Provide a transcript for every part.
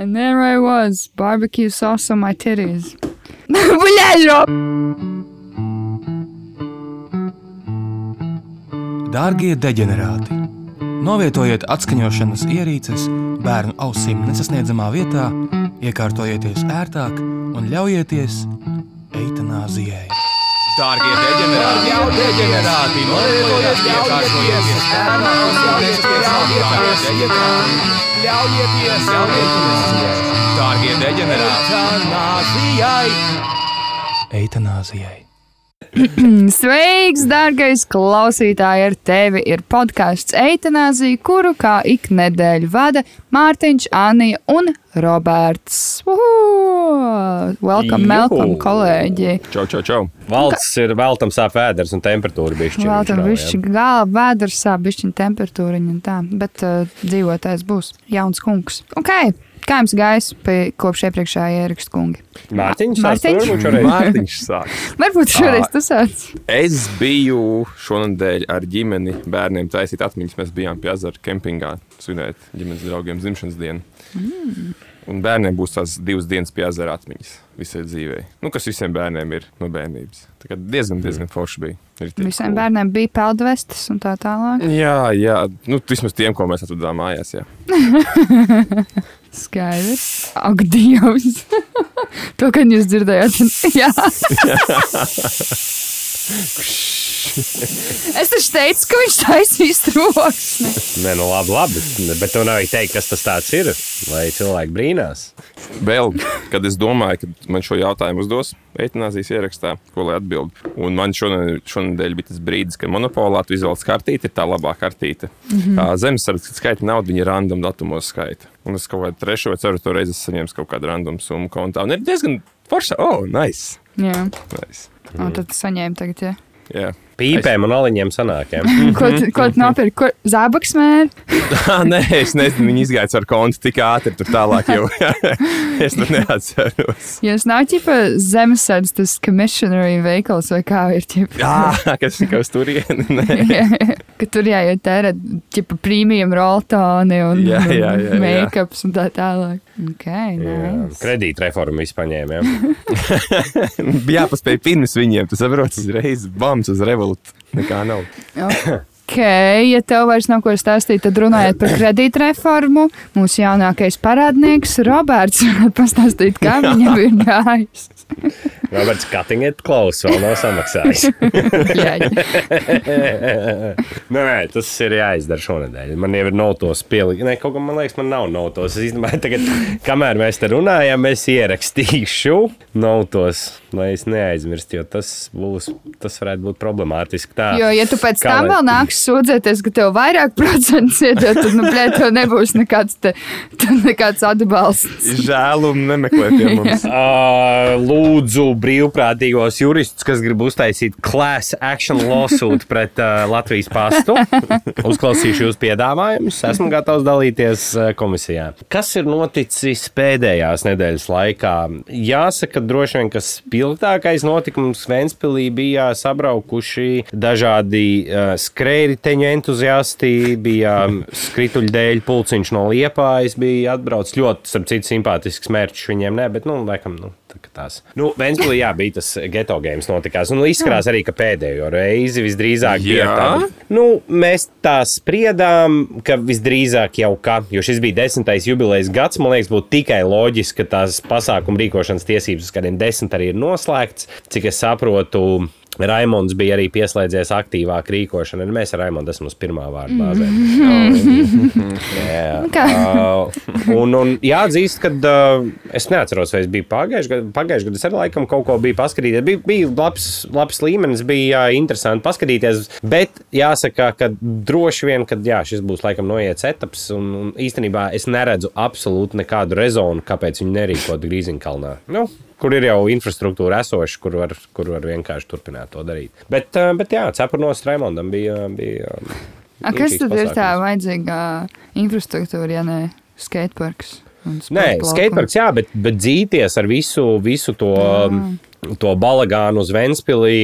And there I was, barbecue sauce on my titties. Bļaļo! Dārgie deģenerāti! Novietojiet atskaņošanas ierīces bērnu ausīm nesasniedzamā vietā, iekārtojieties ērtāk un ļaujieties eitanāzijai. Dārgie deģenerāti! deģenerāti! Novietojiet iekārtojieties bērnu ausīm nesasniedzamā vietā, ļaujieties eitanāzijai! Dārgie deģenerāti! Eitanāzijai! Sveiks, dārgais klausītāj! Ar tevi ir podkāsts Eitanāzija, kuru kā ik nedēļu vada Mārtiņš, Anija un Roberts. Uhu! Welcome, Juhu! welcome, kolēģi! Čau, čau, čau. Valsts ir veltam sāp vēders un temperatūra bišķi. Vēl tam višķi galva, vēders, bišķi temperatūriņa un tā, bet uh, dzīvotājs būs jauns kungs. Ok, kā jums gājis kopš iepriekšējā ierakstu kungi? Mārtiņš, Mārtiņš? Mārtiņš. šoreiz. Mārtiņš sāk. Varbūt šoreiz tas sāc. Es biju šonadēļ ar ģimeni, bērniem taisīt atmiņas. Mēs bijām pie ezera kempingā svinēt ģimenes draugiem dzimšanas dienu. Mm. Un bērniem būs tās divas dienas pie ezera atmiņas visai dzīvei. Nu, kas visiem bērniem ir no bērnības. Tā kā diezgan, diezgan forši bija. Visiem cool. bērniem bija peldvestas un tā tālāk. Jā, jā. Nu, vismaz tiem, ko mēs atradām mājās. Skaidrs. Ak, Dievs! to, kad jūs dzirdējāt, jā. es taču teicu, ka viņš taisīs troksni. Nē, nu labi, labi. Bet tu nevari teikt, kas tas tāds ir, lai cilvēki brīnās. Vēl, kad es domāju, ka man šo jautājumu uzdos eitanāzijas ierakstā, ko lai atbildētu. Un man šonadēļ, šonadēļ bija tas brīdis, kad monopolā tu izvēlies kartīti, ir tā labā kartīte. Mm -hmm. Zemesardzes skaita naudu, viņa random datumos skaita. Un es kaut kādu trešo vai ceturto reizi saņēmis kaut kādu random summu kontā. Un ir diezgan forša. Oh, nice! Jā, nice. un tad saņēma tagad, jā. Jā. Pīpēm un aliņiem sanākiem. Ko, tu- ko tu nopirki? Ko- Zābaks mēri? Ah, nē, es nezinu, viņi izgāja ar kontu tik ātri, tur tālāk jau. es tur neatceros. Jūs nav ķipa zemesardzes tas commissionary veikals vai kā ir ķipa? Jā, kas ir uz turieni? Nē. ka tur jāiet tērēt ķipa premium roltoni un Jā, jā, jā, jā. make-ups un tā tālāk. Ok, nice. Kredītreformu vispār paņēma. jā. Bija jāpaspēj pirms viņiem, tas saproti, uzreiz bams uz revolūciju. Nekā nav. Ok, ja tev vairs nav ko stāstīt, tad runājot par kredītreformu, mūsu jaunākais parādnieks Roberts pastāstīt, kā viņam ir gājis. Roberts Cutting it close vēl nav samaksājis. Jā, jā. nē, nē, tas ir jāizdara šonadēļ. Man jau ir notos pielikt. Nē, kaut kā man liekas, man nav notos. Es īstenībā tagad, kamēr mēs te runājam, es ierakstīšu notos, lai es neaizmirstu, jo tas būs, tas varētu būt problemātiski. Tā, Jo, ja tu pēc tam vēl nāks sūdzēties, ka tev vairāk procentus iedod, tad, nu, blē, tev nebūs nekāds, te, nekāds atbalsts. Žēl un nemeklēt pie mums. Uh, lūdzu, brīvprātīgos juristus, kas grib uztaisīt class action lawsuit pret uh, Latvijas pastu. Uzklausīšu jūs piedāvājumus. Esmu gatavs dalīties uh, komisijā. Kas ir noticis pēdējās nedēļas laikā? Jāsaka, droši vien, ka spilgtākais notikums Ventspīlī bija sabraukuši dažādi uh, skrējēju entuziasti, bija um, skrituļu dēļ pulciņš no Liepājas, bija atbraucis ļoti, starp citu, simpātisks mērķis viņiem, ne, bet, nu, laikam, nu, tā kā tās. Nu, Ventspīlī, jā, bija tas geto games notikās, un izskatās arī, ka pēdējo reizi visdrīzāk bija Jā? tāda. Nu, mēs tā spriedām, ka visdrīzāk jau kā, jo šis bija desmitais jubilejas gads, man liekas, būtu tikai loģiski, ka tās pasākuma rīkošanas tiesības uz kādiem desmit arī ir noslēgts. Cik es saprotu, Raimons bija arī pieslēdzies aktīvāk rīkošanai. Nu, Mēs ar Raimondu esam uz pirmā vārda bāzē. Jā, Kā? Uh, jāatzīst, ka uh, es neatceros, vai es biju pagājušajā gadā. Pagājušajā gadā es arī laikam kaut ko biju paskatījies. Bija, bija labs, labs līmenis, bija uh, interesanti paskatīties. Bet jāsaka, ka droši vien, ka jā, šis būs laikam noiets etaps. Un, un īstenībā es neredzu absolūti nekādu rezonu, kāpēc viņi nerīkot Grīziņkalnā. Nu, Kur ir jau infrastruktūra esoša, kur var, kur var vienkārši turpināt to darīt. Bet, bet jā, cepurnos Raimondam bija. bija A, kas tad ir tā pasākums. vajadzīgā infrastruktūra, ja ne skateparks? Nē, skateparks, jā, bet, bet dzīties ar visu, visu to, to balagānu uz Ventspīlī,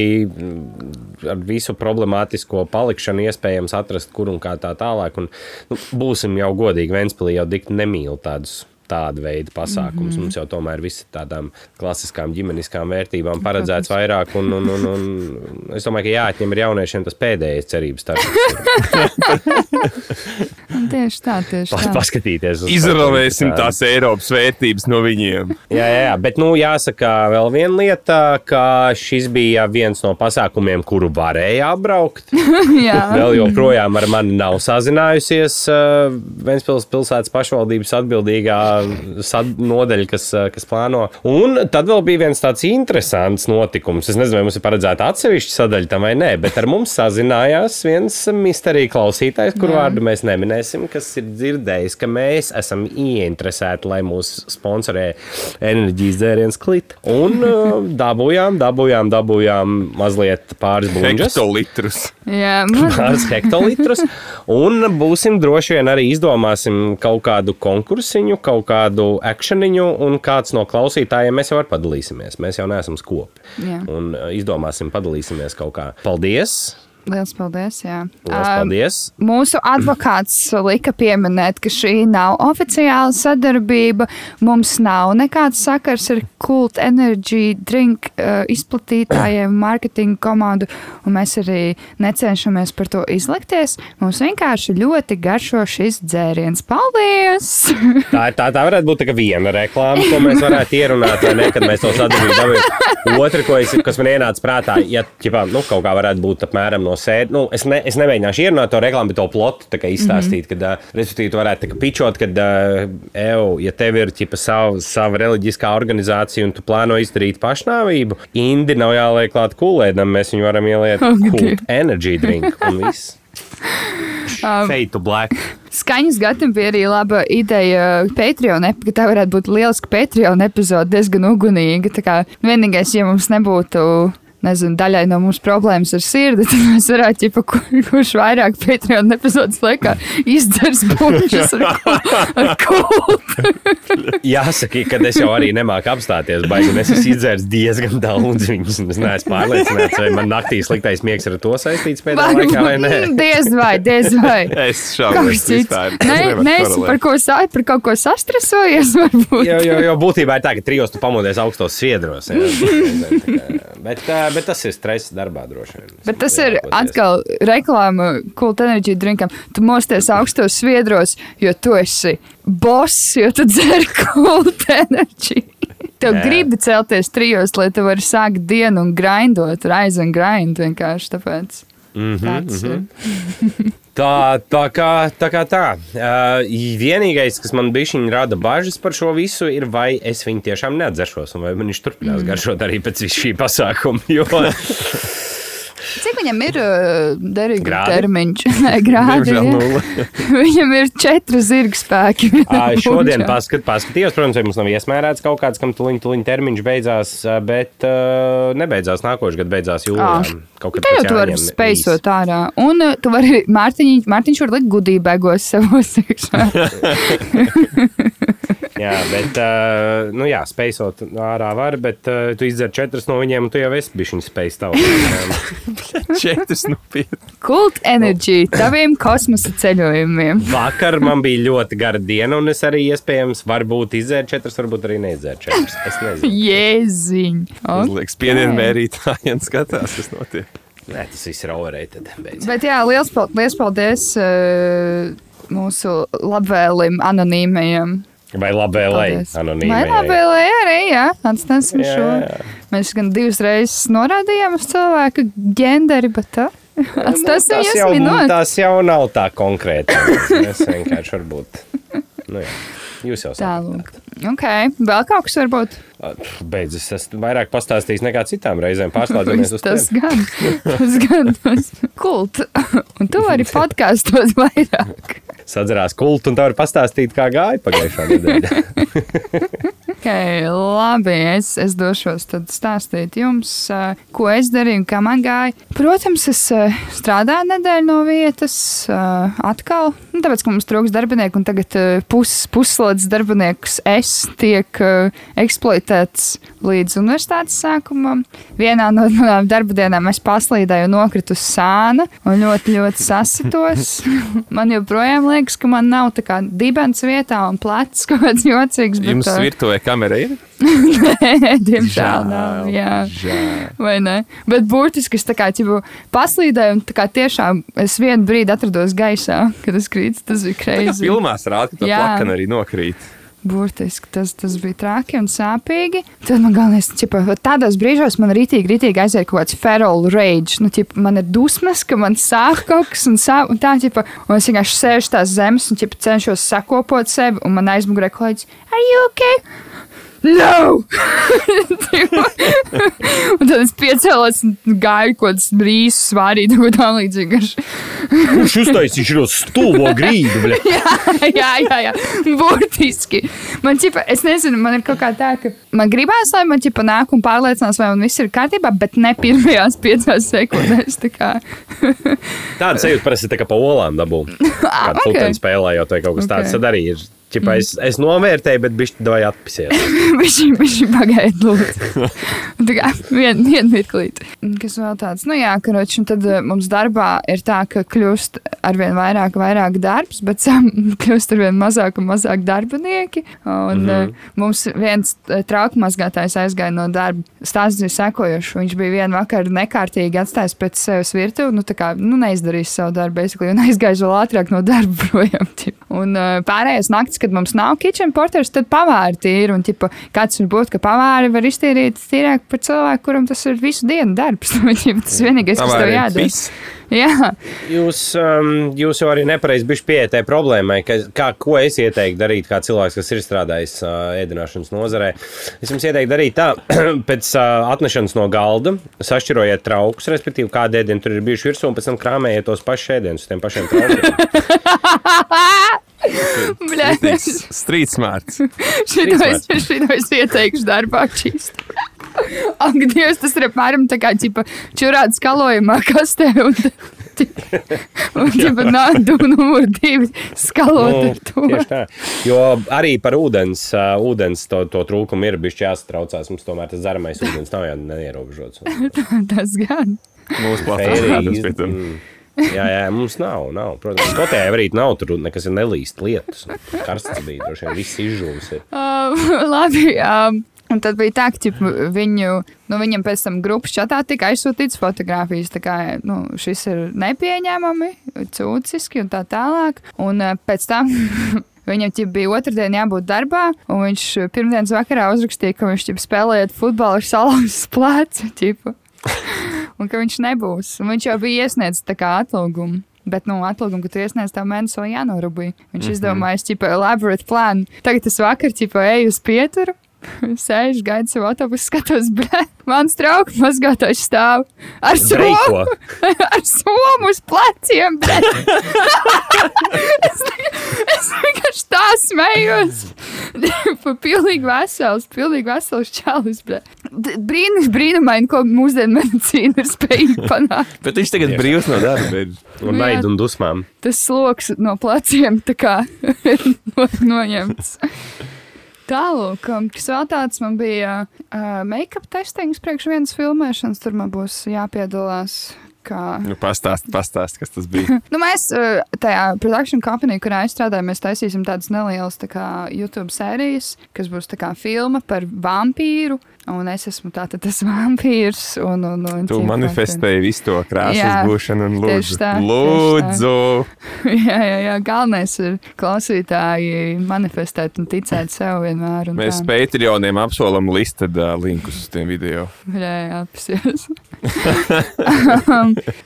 ar visu problemātisko palikšanu, iespējams atrast, kur un kā tā tālāk. Un, nu, būsim jau godīgi, Ventspīlī jau tik nemīl tādus tāda veida pasākums. Mm -hmm. Mums jau tomēr viss tādām klasiskām ģimeniskām vērtībām paredzēts vairāk. Un, un, un, un es domāju, ka jāatņem ir jauniešiem tas pēdējais cerības starps. Tieši tā, tieši tā. Paskatīties uz Izravēsim tādu- tās Eiropas vērtības no viņiem. Jā, jā, jā, bet nu, jāsaka vēl viena lieta, ka šis bija viens no pasākumiem, kuru varēja apbraukt. Jā. Vēl joprojām ar mani nav sazinājusies uh, Vēncpils pilsētas pašvaldības atbildīgā nodeļa, kas, uh, kas plāno. Un tad vēl bija viens tāds interesants notikums. Es nezinu, vai mums ir paredzēta atsevišķa sadaļa tam vai nē, bet ar mums sazinājās viens misterija klausītājs, kur Jā. vārdu mēs neminēsim, kas ir dzirdējis, ka mēs esam ieinteresēti, lai mūs sponsorē enerģijas dzēriens klit. Un uh, dabūjām, dabūjām, dabūjām mazliet pāris buļbuļsaktas Hektolitrus. Jā, pāris hektolitrus. Un būsim droši vien arī izdomāsim kaut kādu konkursiņu, kaut kādu akciju, un kāds no klausītājiem mēs jau padalīsimies. Mēs jau neesam skopi. Jā. Un uh, izdomāsim, padalīsimies kaut kā. Paldies! Liels paldies. Jā. Lielas paldies! Mūsu advokāts lika pieminēt, ka šī nav oficiāla sadarbība. Mums nav nekāds sakars ar Kult Energy drink uh, izplatītājiem, mārketinga komandu, un mēs arī necenšamies par to izlikties. Mums vienkārši ļoti garšo šis dzēriens. Paldies! Tā, tā, tā varētu būt tā viena reklāma, ko mēs varētu ierunāt, vai ne, kad mēs to sadarbību dabūjām. Otra, ko es, kas man ienāca prātā, ja ķipā, nu, kaut kā varētu būt apmēram no sēdes, nu, es, ne, es nemēģināšu ierunāt to reklāmu, bet to plotu tā kā izstāstīt, kad, uh, respektīvi, tu varētu kā pičot, kad, uh, ev, ja tev ir ķipa sava, sava reliģiskā organizācija un tu plāno izdarīt pašnāvību, indi nav jāliek klāt kulēdam, mēs viņu varam ieliet Ok. kult energy drink un viss. Um, Fade to black. Skaņas gadam bija arī laba ideja Patreon, ka tā varētu būt lieliska Patreon epizode, diezgan ugunīga. Tā kā vienīgais, ja mums nebūtu. Nezinu, daļai no mums problēmas ar sirdi, tad mēs varētu, ja kur, kurš vairāk Patreon epizodes laikā izdzers buļbuļsaktas ar, ar kultu. Jāsaka, ka es jau arī nemāku apstāties. Baigi, un es esmu izdzēris diezgan daudz viņas. un Es neesmu pārliecināts, vai man naktī sliktais miegs ar to saistīts pēdējā laikā vai nē. Diez vai, diez vai. Es šaubos vispār. Nē, nē, es par ko sāju, par kaut ko sastresojies, varbūt. Jo, jo, jo būtībā ir tā, ka trijos tu pamodies augstos sviedros. Jā, bet, ā, bet tas ir stress darbā droši vien. Bet tas ir atkal reklāma Kult Energy drinkam. Tu mosties augstos sviedros, jo tu esi boss, jo tu dzer Kult Energy. Tev Jā. gribi celties trijos, lai tu varētu sākt dienu un grindot, rise and grind vienkārši tāpēc. Mhm, Tāds ir. Tā, tā kā tā. Kā tā. Uh, vienīgais, kas man bija rada bažas par šo visu, ir, vai es viņu tiešām neatzeršos, un vai viņš turpinās mm. garšot arī pēc šī pasākuma. Jo, Cik viņam ir derīga termiņš? Nē, grādi. Viņam ir četri zirga spēki. Šodien paskat, paskatījos, protams, vai mums nav iesmērēts kaut kāds, kam tuliņ, tuliņ termiņš beidzās, bet uh, nebeidzās nākošais gads, beidzās jūlijā. Kaut kad Tā jau jāņem spēcot ārā. Un tu vari, Mārtiņ, Mārtiņš var likt gudībēgos savos iekšā. Jā, bet, uh, nu jā, spēcot ārā var, bet uh, tu izdzer četras no viņiem, un tu jau esi bijis viņa spējas tavu. Četras nopietni. Kult energy taviem kosmosa ceļojumiem. Vakar man bija ļoti gara diena, un es arī iespējams varbūt izdzēru četras, varbūt arī neizdzēru četras. Es nezinu. Jēziņ. Uzliek spiedienu mērītāji un skatās, kas notiek. Nē, tas viss ir overrated. Beidz. Bet jā, liels, liels paldies uh, mūsu labvēlim anonīmajam. Vai labvēlēji? Vai labvēlēji arī, jā, atstāsim Jā, šo. jā. Mēs gan divas reizes norādījām uz cilvēku ģenderi, bet tā. Atstāsim tas, jūs jau, minūti. tas jau nav tā konkrēti. Mēs vienkārši varbūt. Nu, jā. Jūs jau saprotat. Ok, vēl kaut kas varbūt. Beidz, es vairāk pastāstījis nekā citām reizēm. Pārslēdzamies uz Tas tevi. gan, tas gan, tas kult. Un tu vari podkāstot vairāk. Sadzerās kultu un tā var pastāstīt, kā gāja pagājušā nedēļa. Ok, labi. Es, es došos tad stāstīt jums, ko es darīju un kā man gāja. Protams, es strādāju nedēļu no vietas atkal. Nu, tāpēc, ka mums trūks darbinieku, un tagad pus, puslodes darbiniekus es tiek eksploatēts līdz universitātes sākumam. Vienā no manām darba dienām es paslīdēju un nokritu uz sāna un ļoti, ļoti sasitos. man joprojām liekas, ka man nav tā kā dibens vietā un plecs kaut kāds jocīgs. Bet, Jums virtuvē kamera ir? Nē, diemžēl nav. Jā. Žēl. Vai ne? Bet burtiski es tā kā ķipu, paslīdēju, un tā kā tiešām es vienu brīdi atrados gaisā, kad es krītu. Tas bija kreizi. filmās rāda, ka tā plakana arī nokrīt. Burtiski tas, tas bija traki un sāpīgi. Tad man galvenais, čipa, tādos brīžos man rītīgi, rītīgi aiziet kaut kāds feral rage. Nu, ķipa, man ir dusmas, ka man sāp kaut kas un, sāp, un tā, ķipa, un es vienkārši sēžu tās zemes un ķipa, cenšos sakopot sevi, un man aizmugurē kolēģis, are you okay? No! un tad es piecēlos un gāju kaut kādas brīvas, svārīt, kaut kā tam līdzīga. Kurš uztaisīja šo stulbo grīdu? bļa? jā, jā, jā, burtiski. Man, ķipa, es nezinu, man ir kaut kā tā, ka man gribās, lai man ķipa nāk un pārliecinās, vai man viss ir kārtībā, bet ne pirmajās piecās sekundēs. tā kā. Tāda sajūta parasti tā kā pa olām dabū. Kāda Ah, ok. pulksteņa spēlējot vai kaut kas tāds. Ok. Tad arī ir. Čipa, es, es novērtēju, bet bišķi vai atpisies. Viņš ir pagaidījis, lūdzu. Tā kā vien, vien mirklīt. Kas vēl tāds, nu jā, karoči, un tad eh, mums darbā ir tā, ka kļūst arvien vairāk, vairāk darbs, bet sam kļūst arvien mazāk un mazāk darbinieki. Un mm -hmm. mums viens eh, trauku mazgātājs aizgāja no darba. Stāsts ir sekojošs. Viņš bija vienu vakaru nekārtīgi atstājis pēc sevis virtuvi, nu tā kā nu, neizdarījis savu darbu, basically, un aizgājis vēl ātrāk no darba projām. Un pārējais naktis, kad mums nav kitchen porters, tad pavāri tīri. Un, tipa, kāds var būt, ka pavāri var iztīrīt tīrāk par cilvēku, kuram tas ir visu dienu darbs. Ķipa, tas vienīgais, kas tev jādara. Jā, Jūs, um, jūs jau arī nepareizi bijuši pieeja problēmai, ka, kā, ko es ieteiktu darīt, kā cilvēks, kas ir strādājis uh, ēdināšanas nozarē. Es jums ieteiktu darīt tā, pēc uh, atnešanas no galda, sašķirojiet traukus, respektīvi, kādi ēdieni tur ir bijuši virsū, un pēc tam krāmējiet tos pašus ēdienus uz tiem pašiem traukiem. Bļa, Street smarts. šito es, ieteikšu darbā čīst. Ak, Dievs, tas ir apmēram tā kā ķipa, čurāt skalojumā kastē un, un ķipa, nādu numur divi skalot ar to. Nu, Tieši tā. Jo arī par ūdens, uh, ūdens to, to trūkumu ir bijis jāsatraucās. Mums tomēr tas dzeramais ūdens nav jau neierobežots. Tas gan. Mūsu platformā pie tam. mm. Jā, jā, mums nav. nav. Protams, Skotijā arī nav tur nekas nelīst lietus. Karsts bija, droši vien viss izžūs. ir. Uh, labi. Um, Un tad bija tā, ka ķip, viņu, nu, viņam pēc tam grupas čatā tika aizsūtīts fotogrāfijas. Tā kā nu, šis ir nepieņēmami, cūciski un tā tālāk. Un pēc tam viņam bija otrdien jābūt darbā, un viņš pirmdienas vakarā uzrakstīja, ka viņš ķip, spēlējot futbolu ar salauzis plecu. Un ka viņš nebūs. Un viņš jau bija iesniedzis atlūgumu. Bet, nu, atlūgumu, ka tu iesniedz tā mēnesi vēl jānorūpē. Viņš mm -hmm. izdomāja, ka elaborate plānu. Tagad es vakar, ķipa, eju uz pieturu. Sēžu, gaidu savu autobusu, skatos, mans draugs mazgātājs stāv ar somu, ar somu uz pleciem. es, es vienkārši tā smējos. Pilnīgi vesels, pilnīgi vesels čalis. Brīnums, brīnumaini, ko mūsdienu medicīna ir spējīga panākt. Bet viņš tagad brīvs no darba. ir. Un naidu un dusmām. Tas sloks no pleciem tā kā ir no- noņemts. Tālāk, kas vēl tāds man bija uh, make-up testings priekš vienas filmēšanas, tur man būs jāpiedalās. Kā... Nu, pastāst, pastāst, kas tas bija. Nu, mēs uh, tajā produkcijas kompānijā, kurā es strādāju, mēs taisīsim tādas nelielas tā kā, YouTube sērijas, kas būs kā filma par vampīru. Un es esmu tātad tas vampīrs. Un, un, un, Tu ķipa, manifestēji visu to krāsas būšanu un lūdzu. tā, Lūdzu! jā, jā, jā, galvenais ir klausītāji manifestēt un ticēt sev vienmēr. Mēs tā. Patreoniem apsolam listed uh, linkus uz tiem video. Jā, jā, apsies.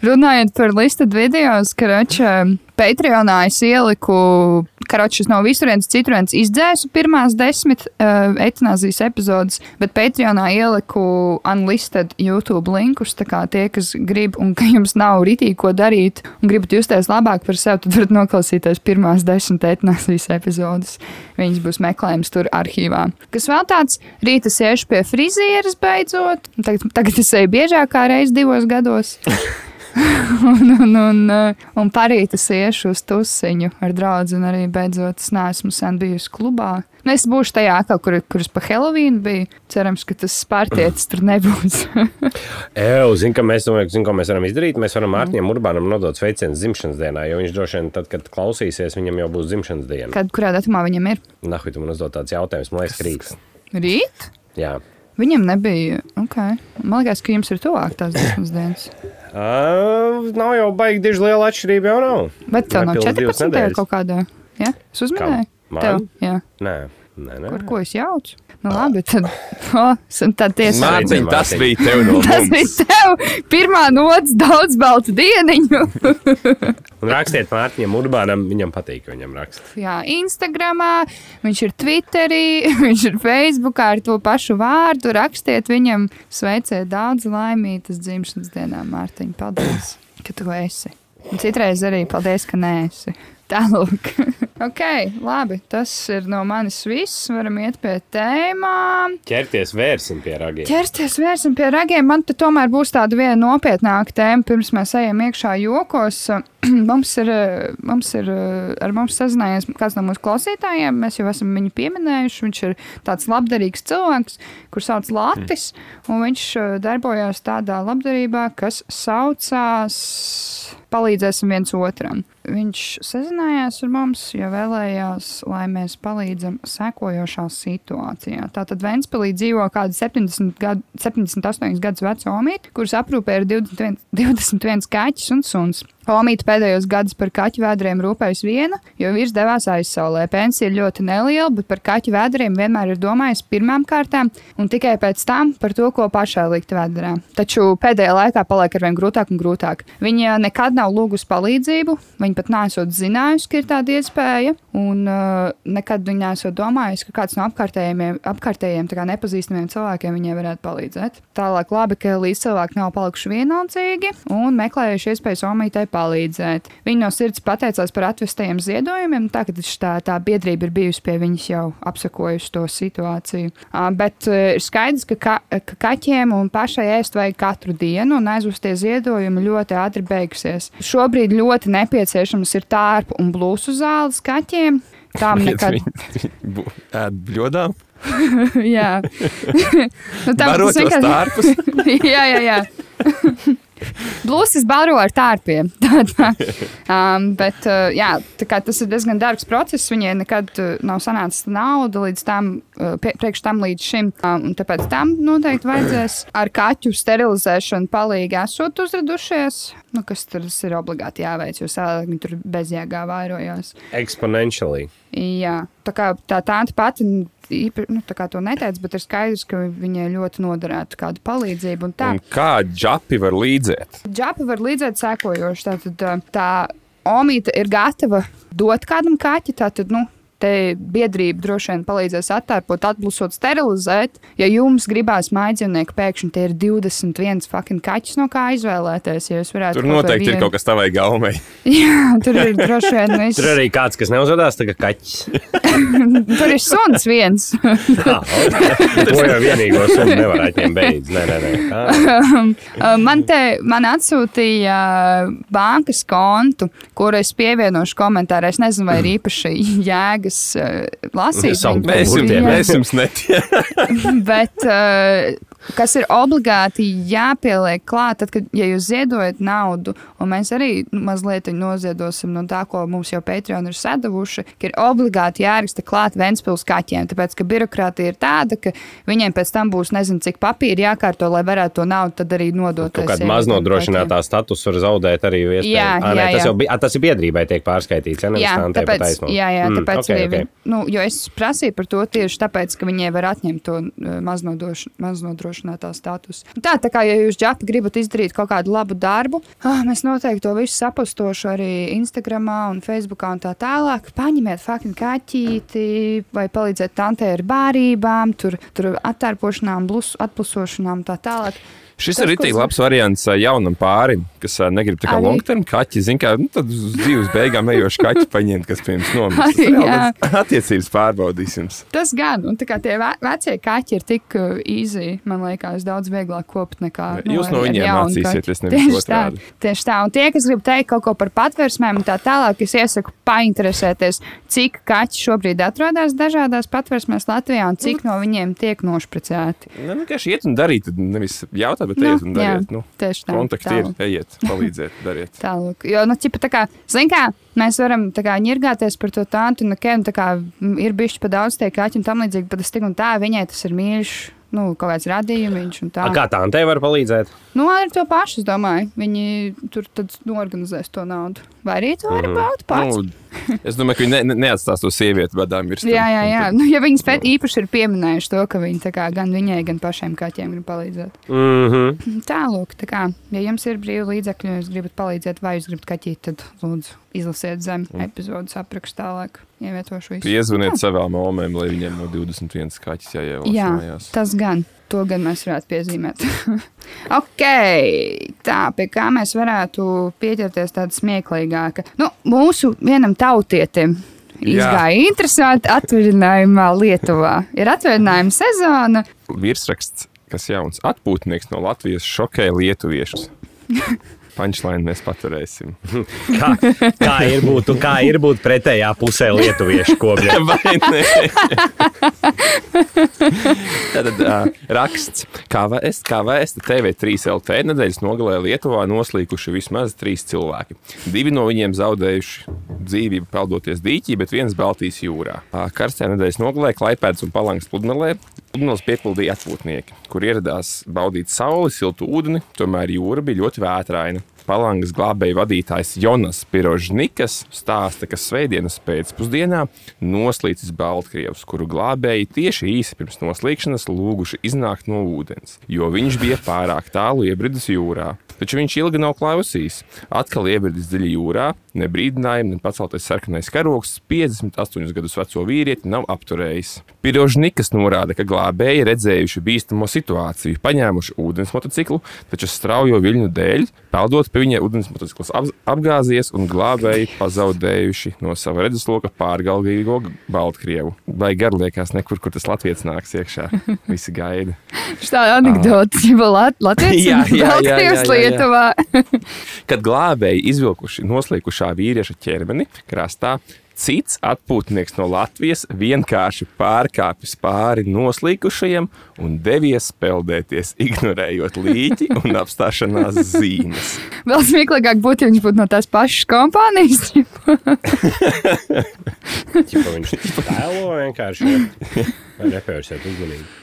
Runājot par listed video, Karača, Patreonā es ieliku karoči, šis nav visuriens, citurens izdzēsu pirmās desmit uh, etanāzijas epizodes, bet Patreonā ieliku unlisted YouTube linkus. Tā kā tie, kas grib un ka jums nav ritīgi ko darīt un gribat justies labāk par sevi, tad varat noklausīties pirmās desmit etanāzijas epizodes. Viņas būs meklējums tur arhīvā. Kas vēl tāds, rīta sēžu pie frizieres beidzot. Tagad, tagad es eju biežāk kā reizi divos gados. un, un, un, uh, un parītas iešu uz tusiņu ar draugu, un arī beidzot es neesmu sen bijusi klubā. Nu, es būšu tajā atkal, kur, kuras pa Helovīnu bija. Cerams, ka tas spārtietis tur nebūs. Eju, zinu, ka mēs, zin, ko mēs varam izdarīt. Mēs varam Mārtiņam Urbānam nodot sveicienu dzimšanas dienā, jo viņš droši vien, tad, kad klausīsies, viņam jau būs dzimšanas diena. Kad, kurā datumā viņam ir? Nahuj, tu man uzdod tāds jautājums, man liekas, rīt. Rīt? Jā. Viņam nebija. Okay. Man liekas, ka jums ir tuvāk tās dzimšanas dienas. Uh, nav jau baigi diži liela atšķirība, jau nav. Bet tev nav Nepilns divas 14. nedēļas. kaut kādā. Ja? Es uzminēju. Man? Tev, jā. Nē, nē, nē. Kur ko es jaucu? Nu, labi, tad, oh, tad tiesa. Mārtiņ, tas bija tev no Tas mums. bija tev. Pirmā nots daudz baltu dieniņu. Un rakstiet Mārtiņam Urbānam, viņam patīk, ka viņam raksta. Jā, Instagramā, viņš ir Twitterī, viņš ir Facebookā ar to pašu vārdu. Rakstiet viņam, sveiciet daudz laimītas dzimšanas dienā, Mārtiņ. Paldies, ka tu esi. Un citreiz arī paldies, ka neesi. Tālāk. ok, labi. Tas ir no manis viss. Varam iet pie tēmām. Ķerties vērsim pie ragiem. Ķersties vērsim pie ragiem. Man te tomēr būs tāda viena nopietnāka tēma, pirms mēs ejam iekšā jokos. mums ir, eh, mums ir eh, ar mums sazinājies kāds no mūsu klausītājiem. Mēs jau esam viņu pieminējuši. Viņš ir tāds labdarīgs cilvēks, kurš sauc Latvijas. Mm. Viņš eh, darbojās tādā labdarībā, kas saucās Palīdzēsim viens otram. Viņš sazinājās ar mums, jo vēlējās, lai mēs palīdzam sekojošā situācijā. Tātad Ventspēlī dzīvo kāda 70 gadu, 78 gadus veca omīte, kuras aprūpē ir 21, 21 kaķis un suns. Omīte pēdējos gadus par kaķu vēdriem rūpējas viena, jo vīrs devās aizsaulē. Pensija ir ļoti neliela, bet par kaķu vēdriem vienmēr ir domājis pirmām kārtām un tikai pēc tam par to, ko pašai likt vēdrā. Taču pēdējā laikā paliek arvien grūtāk un grūtāk. Viņa nekad nav lūgusi palīdzību, viņa pat nesot zinājusi, ka ir tāda iespēja, un uh, nekad viņa nesot domājusi, ka kāds no apkārtējiem, apkārtējiem nepazīstamiem cilvēkiem viņai varētu palīdzēt. Tālāk labi, ka līdz cilvēki nav palikuši vienaldzīgi un meklējuši iespējas omītei palīdzēt. Viņa no sirds pateicās par atvestajiem ziedojumiem, tā ka tā, tā biedrība ir bijusi pie viņas jau apsakojusi to situāciju. Bet ir skaidrs, ka, ka, ka kaķiem un pašai ēst vajag katru dienu, un aizvestie ziedojumi ļoti ātri beigsies. Šobrīd ļoti nepieciešams ir tārpu un blūzu zāles kaķiem. Tām nekad. Ēd bļodā, jā, nu, tā barot tos tārpus. jā, jā, jā. Blūzis baro ar tārpiem. Tā, tā. Um, bet, uh, jā, tas ir diezgan dārgs process. Viņai nekad uh, nav sanācis nauda līdz tam, uh, priekš tam līdz šim. Um, tāpēc tam noteikti vajadzēs ar kaķu sterilizēšanu palīgi esot uzradušies. Nu, kas tur ir obligāti jāveic, jo savādāk viņi tur bezjēgā vairojās. Exponentially. Jā, tā kā tā tāda pati īpa, nu, tā to neteica, bet ir skaidrs, ka viņai ļoti noderētu kāda palīdzība. Un tā Un kā džapi var līdzēt? džapa var līdzēt sekojoši. Tātad tā omīte ir gatava dot kādam kaķi. Tātad, nu, Te biedrība droši vien palīdzēs attērpot, atblusot, sterilizēt. Ja jums gribās mājdzīvnieku, pēkšņi tie ir 21 fucking kaķis, no kā izvēlēties. Ja jūs varētu Tur noteikti ir vienu- kaut kas tavai gaumei. Jā, tur ir droši vien viss. Tur arī kāds, kas neuzvedās, tā kā kaķis. Tur ir suns viens. to jau vienīgo sunu nevar atņemt beidz. Nē, nē, nē. Tā. Uh, Man te man atsūtīja uh, bankas kontu, kuru es pievienošu komentārā. Es nezinu, vai ir īpaši jēgas uh, lasīt. Mēs jums, netiem. Bet uh, kas ir obligāti jāpieliek klāt, tad, kad ja jūs ziedojat naudu, un mēs arī mazliet noziedosim no tā, ko mums jau Patreon ir sadavuši, ka ir obligāti jāraksta klāt Ventspils kaķiem, tāpēc, ka birokrātija ir tāda, ka viņiem pēc tam būs nezinu, cik papīri jākārto, lai varētu to naudu tad arī nodot. Kaut kāda maznodrošinātā status var zaudēt arī iespēju. Jā, Ā, nē, jā, tas jā. jau bija, tas ir biedrībai tiek pārskaitīts. Ja, nevis Jā, tāpēc, taisno. jā, jā, Mm, tāpēc okay, arī, okay. nu, jo es prasīju par to tieši tāpēc, ka viņai var atņemt to uh, maznodroš- nodrošinātā status. Tā, tā kā ja jūs ģepi gribat izdarīt kaut kādu labu darbu, ah, mēs noteikti to visu sapostošu arī Instagram un Facebook un tā tālāk. Paņemiet fucking kaķīti vai palīdziet tantei ar bērībām, tur, tur attērpošanām, blus, atplusošanām tā tālāk. Šis Tas, ir es- labs variants jaunam pārim, kas negrib tā kā Arī. long-term kaķi. Zin, kā, nu, tad uz dzīves beigām ejošu kaķi paņemt, kas pie jums tāds Attiecības pārbaudīs jums. Tas gan, un tā kā tie ve vecie kaķi ir tik easy, man liekas, daudz vieglāk kopt nekā. Jūs ar- no viņiem mācīsieties, nevis otrādi. tieši tā. Un tie, kas grib teikt kaut ko par patvērsmēm un tā tālāk, es iesaku painteresēties, cik kaķi šobrīd atrodas dažādās patvērsmēs Latvijā un cik no viņiem tiek nošpricēti. Nu, vienkārši iet un darīt, nevis jautāt, bet Nu, ejiet un dariet. jā, Nu, tieši tā. kontakti ir, ejiet, palīdziet, dariet. Tālāk. Jo, nu, ķipa, tā kā, zin kā, mēs varam tā kā ņirgāties par to tādu, un okay, un tā kā ir bijuši pa daudz tie kaķi un tam līdzīgi, bet es tik un tā, viņai tas ir mīļš, nu, kaut kāds radījums un tā. A, Kā tā Antē var palīdzēt? Nu, ar to pašu, es domāju, viņi tur tad norganizēs to naudu. Vai arī to var baudīt pats. Nu, es domāju, ka viņi ne, ne, neatstās to sievieti virs Jā, jā, jā. Nu, ja viņi spēc, īpaši ir pieminējuši to, ka viņi tā kā gan viņai, gan pašiem kaķiem grib palīdzēt. Mm -hmm. Tālāk, tā kā, ja jums ir brīvi līdzekļi, un jūs gribat palīdzēt, vai jūs gribat kaķīt, tad lūdzu izlasiet zem epizodes aprakstā tālāk. Ievietošu visu. Piezvaniet Jā. savām omēm, lai viņiem no 21 kaķis jāievāc Jā, mājās. tas gan. To gan mēs varētu piezīmēt. ok, tā pie kā mēs varētu pieķerties tāda smieklīgāka. Nu, mūsu vienam tautietim izgāja interesanti atvaļinājumā Lietuvā. Ir atvaļinājuma sezona. Virsraksts, kas jauns atpūtnieks no Latvijas šokēja lietuviešus. Punchline mēs paturēsim. Kā, kā, ir būt, kā ir būt pretējā pusē lietuviešu? Vai ne? Tad uh, raksts, kā vēst, kā vēsta TV3 LT nedēļas nogalē Lietuvā noslīkuši vismaz trīs cilvēki. Divi no viņiem zaudējuši dzīvību peldoties dīķī, bet viens Baltijas jūrā. Karstajā nedēļas nogalē Klaipēdas un Palangas pludmalē pludmales piepildīja atpūtnieki, kur ieradās baudīt sauli, siltu ūdeni, tomēr jūra bija ļoti vētraina. Palangas glābēja vadītājs Jonas Pirožnikas stāsta, ka svētdienas pēcpusdienā noslīcis Baltkrievs, kuru glābēji tieši īsi pirms noslīkšanas lūguši iznākt no ūdens, jo viņš bija pārāk tālu iebridis jūrā. Taču viņš ilgi nav klausījis. Atkal iebridis dziļi jūrā, ne brīdinājumu, ne paceltais sarkanais karoks 58 gadus veco vīrieti nav apturējis. Pirožnikas norāda, ka glābēji redzējuši bīstamo situāciju, paņēmuši ūdens motociklu, taču straujo viļņu dēļ, peldot pie viņa ūdens motocikls ap- apgāzies un glābēji pazaudējuši no sava redzesloka pārgalvīgo Baltkrievu. Vai garliekās nekur, kur tas latviečs nāks iekšā? Visi gaida. Tā ir anekdote, jau Latvijas Jā, jā, jā, jā, jā, jā. Lietuvā. Kad glābēji izvilkuši noslīkušā vīrieša ķermeni krastā, cits atpūtnieks no Latvijas vienkārši pārkāpis pāri noslīkušajiem un devies peldēties, ignorējot līķi un apstāšanās zīmes. Vēl smieklīgāk būtu, ja viņš būtu no tās pašas kompānijas. Čipa viņš tēlo vienkārši. Vai nepērsiet uzmanību?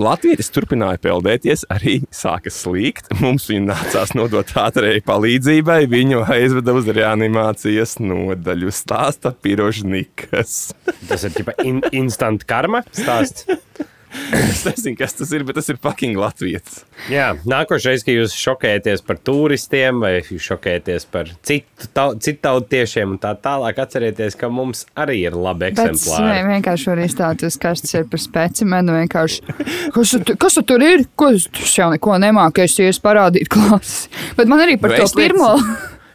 Latvijas turpināja peldēties, arī sāka slīgt. Mums viņa nācās nodot ātrēji palīdzībai. Viņu aizveda uz reanimācijas nodaļu. Stāsta Pirožnikas. Tas ir tikai in, instant karma stāsts. Es nezinu, kas tas ir, bet tas ir fucking Latvijas. Jā, nākošais, kad jūs šokējaties par turistiem vai jūs šokējaties par citu, tau, citu tautiešiem un tā tālāk, atcerieties, ka mums arī ir labi eksemplāri. vienkārši varu izstāstīties, kas tas ir par specimenu. vienkārši. Kas, tu- kas tu tur ir? Ko es jau neko nemāku, es jūs parādīju klases. Bet man arī par Nu, to pirmo.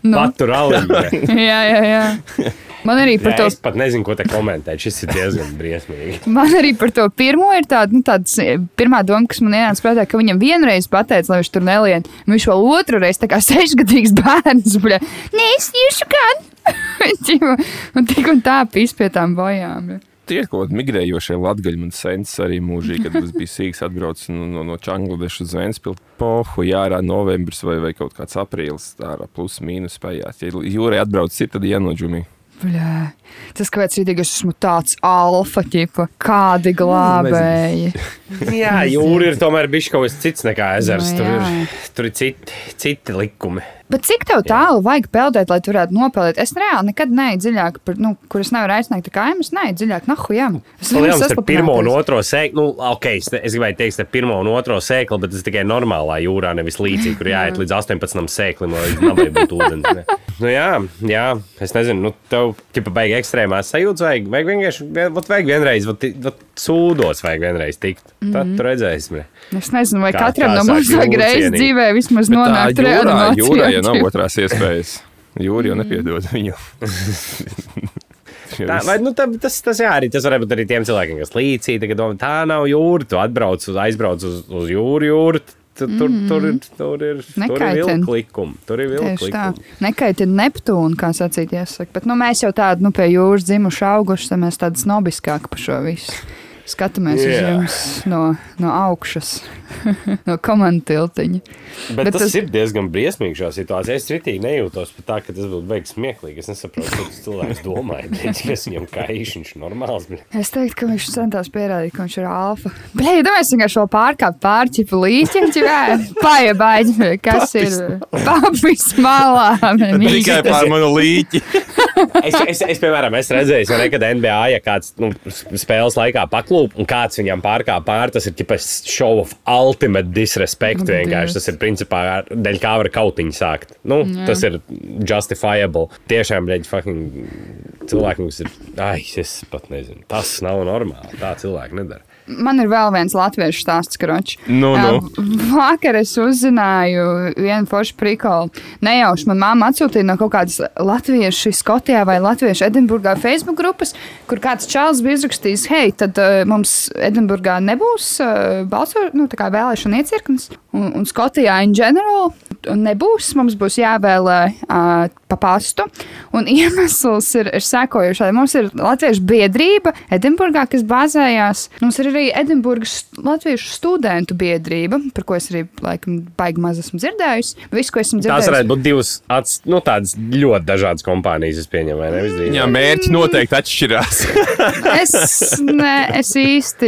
Nu, Patur aliņu. jā, jā, jā. Man arī par Jā, to es pat nezinu, ko te komentēt. Šis ir diezgan briesmīgi. Man arī par to pirmo ir tāda, nu, tāds, eh, pirmā doma, kas man ienāca prātā, ka viņam vienreiz pateica, lai viņš tur nelien. Un Viņš vēl otru reizi, tā kā sešgadīgs bērns, bļa, nē, es jūšu gan. Un tik un tā pīs pie tām bojām. ja. Tie ir kaut kādi migrējošie latgaļi. Man sens arī mūžīgi, kad es biju sīgs, atbraucis no, no, no Čangladešas uz Vēnspilsnu. Pohu, jārā novembris vai, vai kaut kāds aprīlis, tā ar plus mīnus spējās. Ja jūrai atbraucis, ir tad jānoģumī. Bļā. Tas kāpēc rītīgi es esmu tāds alfa tipa, kādi glābēji. Jā, jūra ir tomēr bijis kaut kas cits nekā ezers. Nu, Tur jā. ir, tur ir citi, citi likumi. Bet cik tev tālu vajag peldēt, lai tu varētu nopelnīt? Es reāli nekad neju dziļāk, par, nu, kur es nevaru aicināt kaimus, neju dziļāk, nahu jām. Es Lielums ar saslapināties. pirmo un otro sēklu, nu, ok, es, ne- es gribēju teikt, ar pirmo un otro sēklu, bet tas tikai normālā jūrā, nevis līdzīgi, kur jāiet līdz 18 sēklim, lai nabai būtu ūdens. ne. Nu, jā, jā, es nezinu, nu, tev tipa baigi ekstrēmās sajūtas, vajag, vajag vienkārši, vien- vajag vienreiz, vat, vat sūdos vajag vienreiz tikt. Tad tu redzēsim. Es nezinu, vai Kā- katram no mums vajag cienīt. dzīvē vismaz nonākt reanimācijā. jūrā, ja nav otrās iespējas. Jūra jau nepiedod viņu. Tā, vai, nu, tā, tas, tas, jā, arī, tas var būt arī tiem cilvēkiem, kas līdzi domā, tā nav jūra. Tu atbrauc uz, aizbrauc uz, uz jūru, jūru. Tur, tur, tur, ir- tur ir tur ir vilka likumi. Tur ir likumi. Nekaitina Neptūnu, kā sacīt, iesaka. Bet nu, mēs jau tādi nu, pie jūras dzimuši auguši, tad mēs tādi snobiskāki par šo visu. Skatāmies uz Jā. jums no, no augšas, no komandas tiltiņa. Bet, Bet tas, tas- ir diezgan briesmīgi šajā situācijā. Es ritīgi nejūtos pat tā, ka tas būtu beigas smieklīgi. Es nesaprotu, ko tas cilvēks domāja. Viņš viņam kaiš, viņš ir normāls. bet- Es teiktu, ka viņš centās pierādīt, ka viņš ir alfa. Blēdi, domāju, vienkārši šo pārkāpt pārķipu līķi, paiebāģi, kas ir papis malā. Tikai pār manu līķi. Es, es, es, piemēram, esmu redzējis, vai nekad NBA, ja kāds nu, spēles laikā paklūp un kāds viņam pārkāpj pāri, tas ir tikai show of ultimate disrespect. Nu, Vienkārši tas ir principā dēļ kā var kautiņu sākt. Nu, Jā. tas ir justifiable. Tiešām, reģi, fucking cilvēki mums ir. Ai, es pat nezinu. Tas nav normāli. Tā cilvēki nedara. Man ir vēl viens latviešu stāsts, kroč. Nu, nu. Vakar es uzzināju vienu foršu prikolu. Nejauši man māma atsūtīja no kaut kādas latviešu Skotijā vai latviešu Edinburgā Facebook grupas, kur kāds čāls bija izrakstījis, hei, tad uh, mums Edinburgā nebūs uh, balso, nu, tā kā vēlēšana iecirknis, un, un Skotijā in general nebūs, mums būs jāvēlē uh, pa pastu. Un iemesls ir, ir sekojošais. Mums ir Latviešu biedrība Edinburgā, kas bāzējās. Mums ir arī Edinburgas Latviešu studentu biedrība, par ko es arī laikam baigi maz esmu dzirdējusi. Visu, ko esmu Tās dzirdējusi. varētu būt divas ats, nu, tādas ļoti dažādas kompānijas, es pieņemu, vai ne? Visdrīzāk. Jā, mērķi noteikti atšķirās. Es, ne, es īsti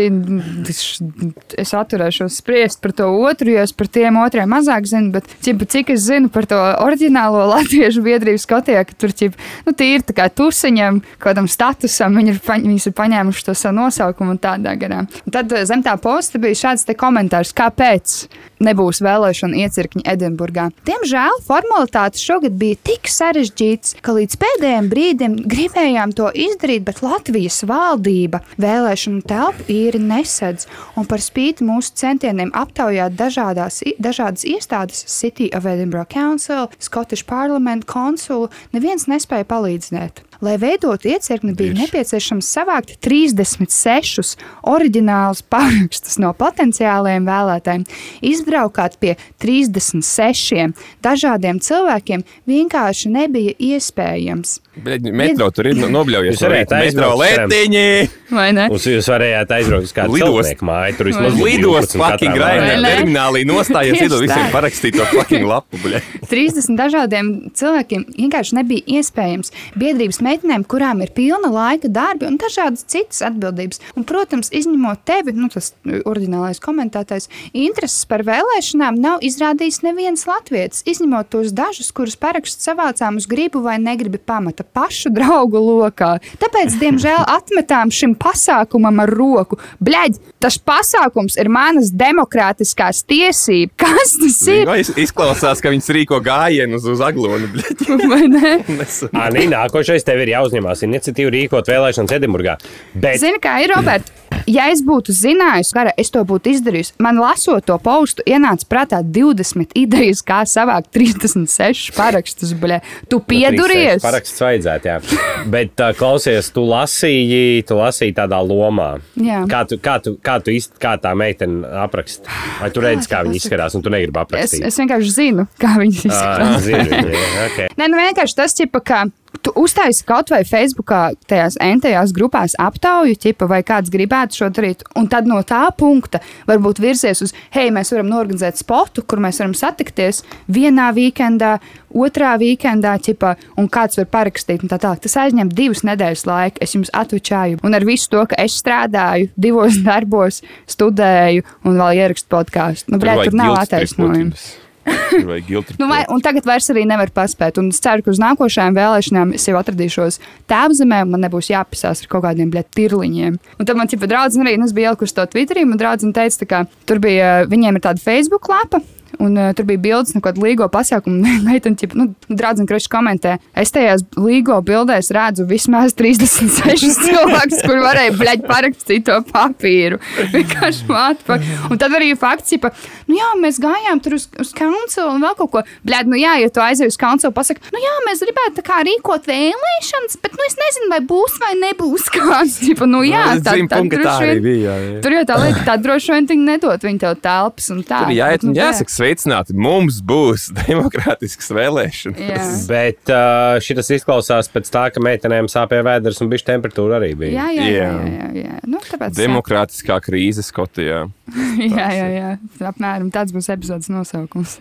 es atturēšos spriest par to otru, jo es par tiem otriem mazāk zinu. Bet ķipa, cik es zinu par to oriģinālo latviešu biedrību Skotijā, ka tur ķipa, nu, tīri tā kā tusiņam, kādam statusam, viņi ir, paņ, viņas ir paņēmuši to savu nosaukumu un tādā garā. Tad eh, zem tā posta bija šāds komentārs, kāpēc nebūs vēlēšana iecirkņa Edinburgā. Diemžēl formalitātes šogad bija tik sarežģītas, ka līdz pēdējiem brīdim gribējām to izdarīt, bet Latvijas valdība vēlēšanu telpu īri nesedz. Un par spīti mūsu centieniem aptaujāt dažādās, dažādas iestādes, City of Edinburgh Council, Scottish Parliament, konsulu, neviens nespēja palīdzēt. Lai veidotu iecirkni, bija nepieciešams savākt 36 oriģinālus parakstus no potenciālajiem vēlētājiem, izbraukāt pie 36 dažādiem cilvēkiem vienkārši nebija iespējams. Bļaļ, Metro tur ir nobļaujies. Jūs metro aizbraukt lētiņi. Vai ne? Uz jūs varējāt aizbraukt uz kādu Lidos- celtnieku māju. Tur vismaz būtu Lidos 12 fucking ne? terminālī nostājies, iedod visiem parakstīt to fucking lapu. bļaļ. 30 dažādiem cilvēkiem vienkārši nebija iespējams. Biedrības meitenēm, kurām ir pilna laika darbi un dažādas citas atbildības. Un, protams, izņemot tevi, nu, tas oriģinālais komentētājs, intereses par vēlēšanām nav izrādījis neviens latviečs, izņemot tos dažus, kurus parakstus savācām uz gribu vai negribi pamata pašu draugu lokā. Tāpēc, diemžēl, atmetām šim pasākumam ar roku. Bļaigi, tas pasākums ir manas demokrātiskās tiesības. Kas tas ir? Nu, iz- Izklausās, ka viņas rīko gājienu uz, uz aglonu. Anī, nākošais tev ir jāuzņemās iniciatīva rīkot vēlēšanas Edinburgā. Bet Zini, kā ir, Robert? Ja es būtu zinājusi, ka es to būtu izdarījusi, man lasot to postu, ienāca prātā 20 idejas, kā savākt 36 parakstus. Bļē. Tu pieduries! Paraksts vajadzētu, jā. Bet uh, klausies, tu lasīji, tu lasīji tādā lomā. Jā. Kā, tu, kā, tu, kā, tu izt, kā tā meitene apraksta? Vai tu redzi, kā viņa izskatās, un tu negribi Es, aprakstīt? es vienkārši zinu, kā viņas Ā, izskatās. zinu, jā, okay. Nē, nu vienkārši tas, ķipa, ka tu uztaisi kaut vai Facebookā, tajās entajās grupās aptauju, ķipa, vai kāds gribētu šo darīt. Un tad no tā punkta varbūt virzies uz, hei, mēs varam norganizēt spotu, kur mēs varam satikties vienā weekendā, otrā weekendā, ķipa, un kāds var parakstīt. Tā tālāk. Tas aizņem divas nedēļas laika. Es jums atvačāju. Un ar visu to, ka es strādāju divos darbos, studēju un vēl ierakstu podkāstu. Nu, blē, tur nav attaisnojuma. Tur vajag gilti. Nu, vai, un tagad vairs arī nevar paspēt. Un es ceru, ka uz nākošajām vēlēšanām es jau atradīšos tēvzemē, un man nebūs jāpisās ar kaut kādiem bļet, tirliņiem. Un tad man tipa draudzene arī, un es biju ielikusi to Twitterī, un draudzene teica, kā, tur bija, viņiem ir tāda Facebook lapa. Un, uh, tur bija bildes no kāda līgo pasākuma. Meitene, ķip, nu, draudzene, kurš komentē, es tajās līgo bildēs redzu vismaz 36 cilvēkus, kur varēja bļaļ parakstīt to papīru. Vienkārši māte. Un tad arī fakts, ka, nu jā, mēs gājām tur uz, uz kancelu un vēl kaut ko. Bļaļ, nu jā, ja tu aizej uz kancelu, pasaka, nu jā, mēs gribētu tā kā rīkot vēlēšanas, bet, nu, es nezinu, vai būs vai nebūs kāds. Ķipa, nu jā, Es tā, tā, tā droši vien- bija. Jā, jā. Tur jau tā lieta, tā droši vien viņi nedod viņu tev telpas un tā. Tur jāiet Bet, un nu, jāsaka, sveicināti. Mums būs demokrātiskas vēlēšanas. Jā. Bet uh, šis izklausās pēc tā, ka meitenēm sāpēja vēders un bija temperatūra arī. Bija. Jā, jā, jā. Jā. jā, jā, jā. Nu, tāpēc, Demokrātiskā krīze Skotijā. Jā, jā, jā. Apmēram tāds būs epizodes nosaukums.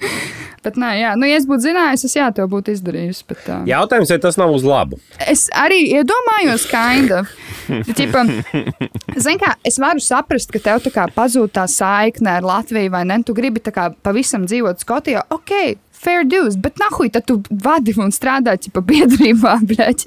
bet, nē, jā, nu, ja es būtu zinājis, es jā, to būtu izdarījis. Bet, uh, Jautājums, vai tas nav uz labu? Es arī iedomājos, kinda. Tipa, zin kā, es varu saprast, ka tev tā kā pazūd tā saikne ar Latviju, vai ne? Tu gribi tā kā pavisam dzīvot Skotijā. Ok, fair dues, bet nahuj, tad tu vadi un strādā ķipa biedrībā, bļaļ.